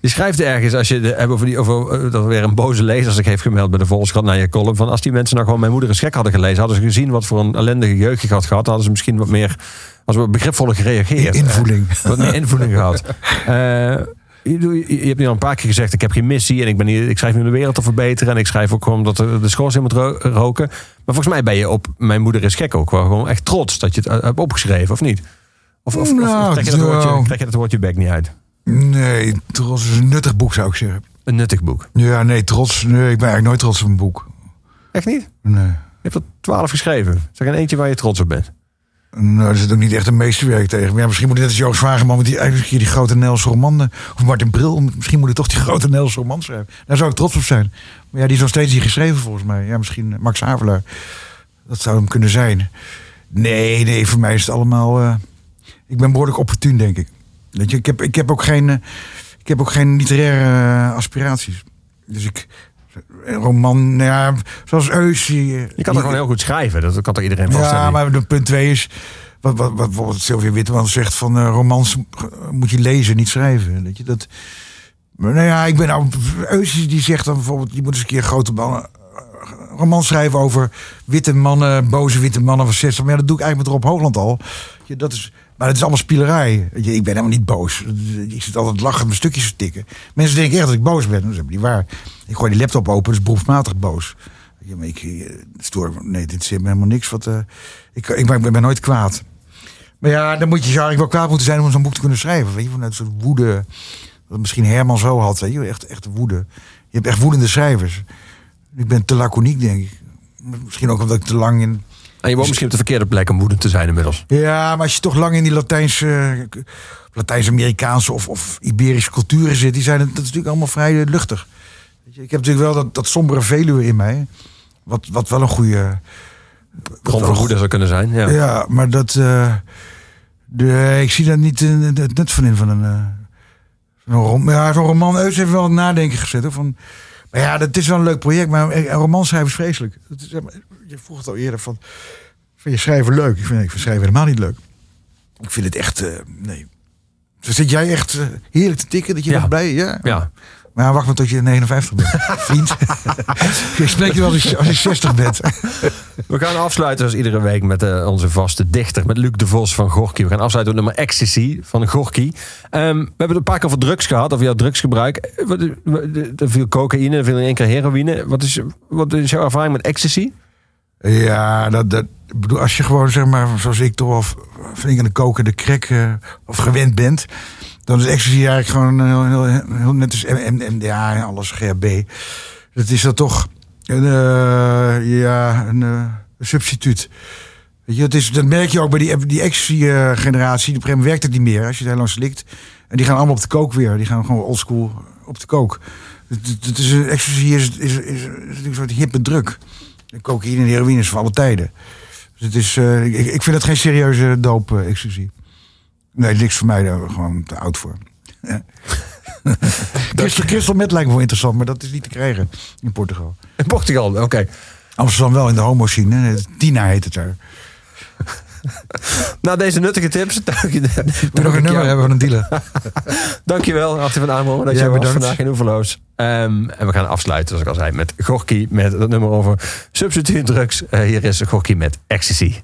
Je schrijft ergens, als je hebt over, die, over eh, dat er weer een boze lezer zich heeft gemeld bij de Volkskrant naar je column. Van als die mensen nou gewoon Mijn Moeder is Gek hadden gelezen, hadden ze gezien wat voor een ellendige jeugd je had gehad. Hadden ze misschien wat meer, als we begripvoller gereageerd. Invoeling. Eh, wat meer invoeling gehad. [laughs] Eh, je, hebt nu al een paar keer gezegd, ik heb geen missie en ik, ben hier, ik schrijf nu de wereld te verbeteren. En ik schrijf ook gewoon dat de, de schoorsteen moet ro- roken. Maar volgens mij ben je op Mijn Moeder is Gek ook wel gewoon echt trots dat je het eh, hebt opgeschreven, of niet? Of, of, Nou, trek, je dat woordje, trek je dat woordje bek niet uit? Nee, trots is een nuttig boek zou ik zeggen. Een nuttig boek. Ja, nee, trots. Nee, ik ben eigenlijk nooit trots op een boek. Echt niet? Nee. Je hebt er twaalf geschreven. Is er geen eentje waar je trots op bent? Nou, er zit ook niet echt een meesterwerk tegen. Maar ja, misschien moet ik net als Joost Vageman met die, eigenlijk een die grote Nederlandse roman. eh, Of Martin Bril. Misschien moet ik toch die grote Nederlandse roman schrijven. Daar zou ik trots op zijn. Maar ja, die is nog steeds niet geschreven volgens mij. Ja, misschien eh, Max Havelaar. Dat zou hem kunnen zijn. Nee, nee, voor mij is het allemaal... eh, ik ben behoorlijk opportun, denk ik. Weet je, ik heb, ik heb ook geen, eh, ik heb ook geen literaire eh, aspiraties. Dus ik... Een roman, nou ja, zoals Eus. die, eh, Je kan er gewoon heel goed schrijven. Dat kan toch iedereen vaststellen? ja, maar de punt twee is... Wat, wat, wat bijvoorbeeld Sylvia Witteman zegt van romans moet je lezen, niet schrijven. Weet je, dat, Maar nou ja, ik ben nou... Eusjes die zegt dan bijvoorbeeld... Je moet eens een keer grote mannen, roman schrijven over witte mannen, boze witte mannen van 60. Maar ja, dat doe ik eigenlijk met Rob Hoogland al. Ja, dat is, maar het is allemaal spielerij. Ik ben helemaal niet boos. Ik zit altijd lachend mijn stukjes te tikken. Mensen denken echt dat ik boos ben. Dat is niet waar. Ik gooi die laptop open, dus beroepsmatig boos. Ja, maar ik, eh, stoor, nee, dit zit me helemaal niks. Wat, eh, ik, ik, ben, nooit kwaad. Maar ja, dan moet je eigenlijk wel kwaad moeten zijn om zo'n boek te kunnen schrijven. Weet je, vanuit soort woede. Wat misschien Herman zo had. Weet je, echt, echt woede. Je hebt echt woedende schrijvers. Ik ben te laconiek, denk ik. Misschien ook omdat ik te lang in. En je woont misschien op de verkeerde plek om woedend te zijn inmiddels. Ja, maar als je toch lang in die Latijnse, Latijns-Amerikaanse of, of Iberische culturen zit, die zijn het, dat is natuurlijk allemaal vrij luchtig. Weet je, ik heb natuurlijk wel dat, dat sombere Veluwe in mij. Wat, wat wel een goede. Grond voor woede zou kunnen zijn. Ja. Ja, maar dat. eh, de, ik zie daar niet eh, het nut van in. Van een, zo'n rom- ja, zo'n roman. Eus heeft wel het nadenken gezet. Hoor, van, maar ja, dat is wel een leuk project. Maar een roman schrijven is vreselijk. Dat is, je vroeg het al eerder van. Vind je schrijven leuk? Ik vind, ik vind schrijven helemaal niet leuk. Ik vind het echt. eh, nee. Dus zit jij echt eh, heerlijk te tikken? Dat je Ja. nog blij Ja. Ja. Maar wacht maar tot je 59 bent. [laughs] Vriend. [laughs] je spreekt je wel als je, als je 60 bent. We gaan afsluiten als iedere week met eh, onze vaste dichter, met Luc de Vos van Gorky. We gaan afsluiten met nummer Ecstasy van Gorky. Ehm, we hebben het een paar keer over drugs gehad, over jouw drugsgebruik. Er viel cocaïne, er viel in één keer heroïne. Wat is, wat is jouw ervaring met ecstasy? Ja, dat, dat, bedoel, als je gewoon, zeg maar, zoals ik toch wel flink aan de koken, de crack eh, of gewend bent, dan is ecstasy eigenlijk gewoon heel, heel, heel net als MDA en alles GHB. Dat is dat toch een, eh, ja, een, eh, substituut. Je, dat, is, dat merk je ook bij die, die ecstasy-generatie. Op een gegeven werkt het niet meer als je het heel lang slikt. En die gaan allemaal op de kook weer. Die gaan gewoon oldschool op de kook. Het, is, ecstasy is, is, is, is, een soort hippe druk. Cocaïne en heroïne is van alle tijden. Dus het is, eh, ik, ik vind het geen serieuze doop, eh. Nee, niks voor mij, daar gewoon te oud voor. [laughs] Crystal meth lijkt me wel interessant, maar dat is niet te krijgen in Portugal. In Portugal, oké. Amsterdam wel in de homo scene. hè. Tina heet het daar. [laughs] Na deze nuttige tips, [laughs] dank je. We nog een nummer hebben van een dealer. Dankjewel, Arthur van Amerongen, dat Ja, jij was vandaag in Oeverloos. Ehm, en we gaan afsluiten, zoals ik al zei, met Gorky, met dat nummer over substituutdrugs. Eh, hier is Gorky met Ecstasy.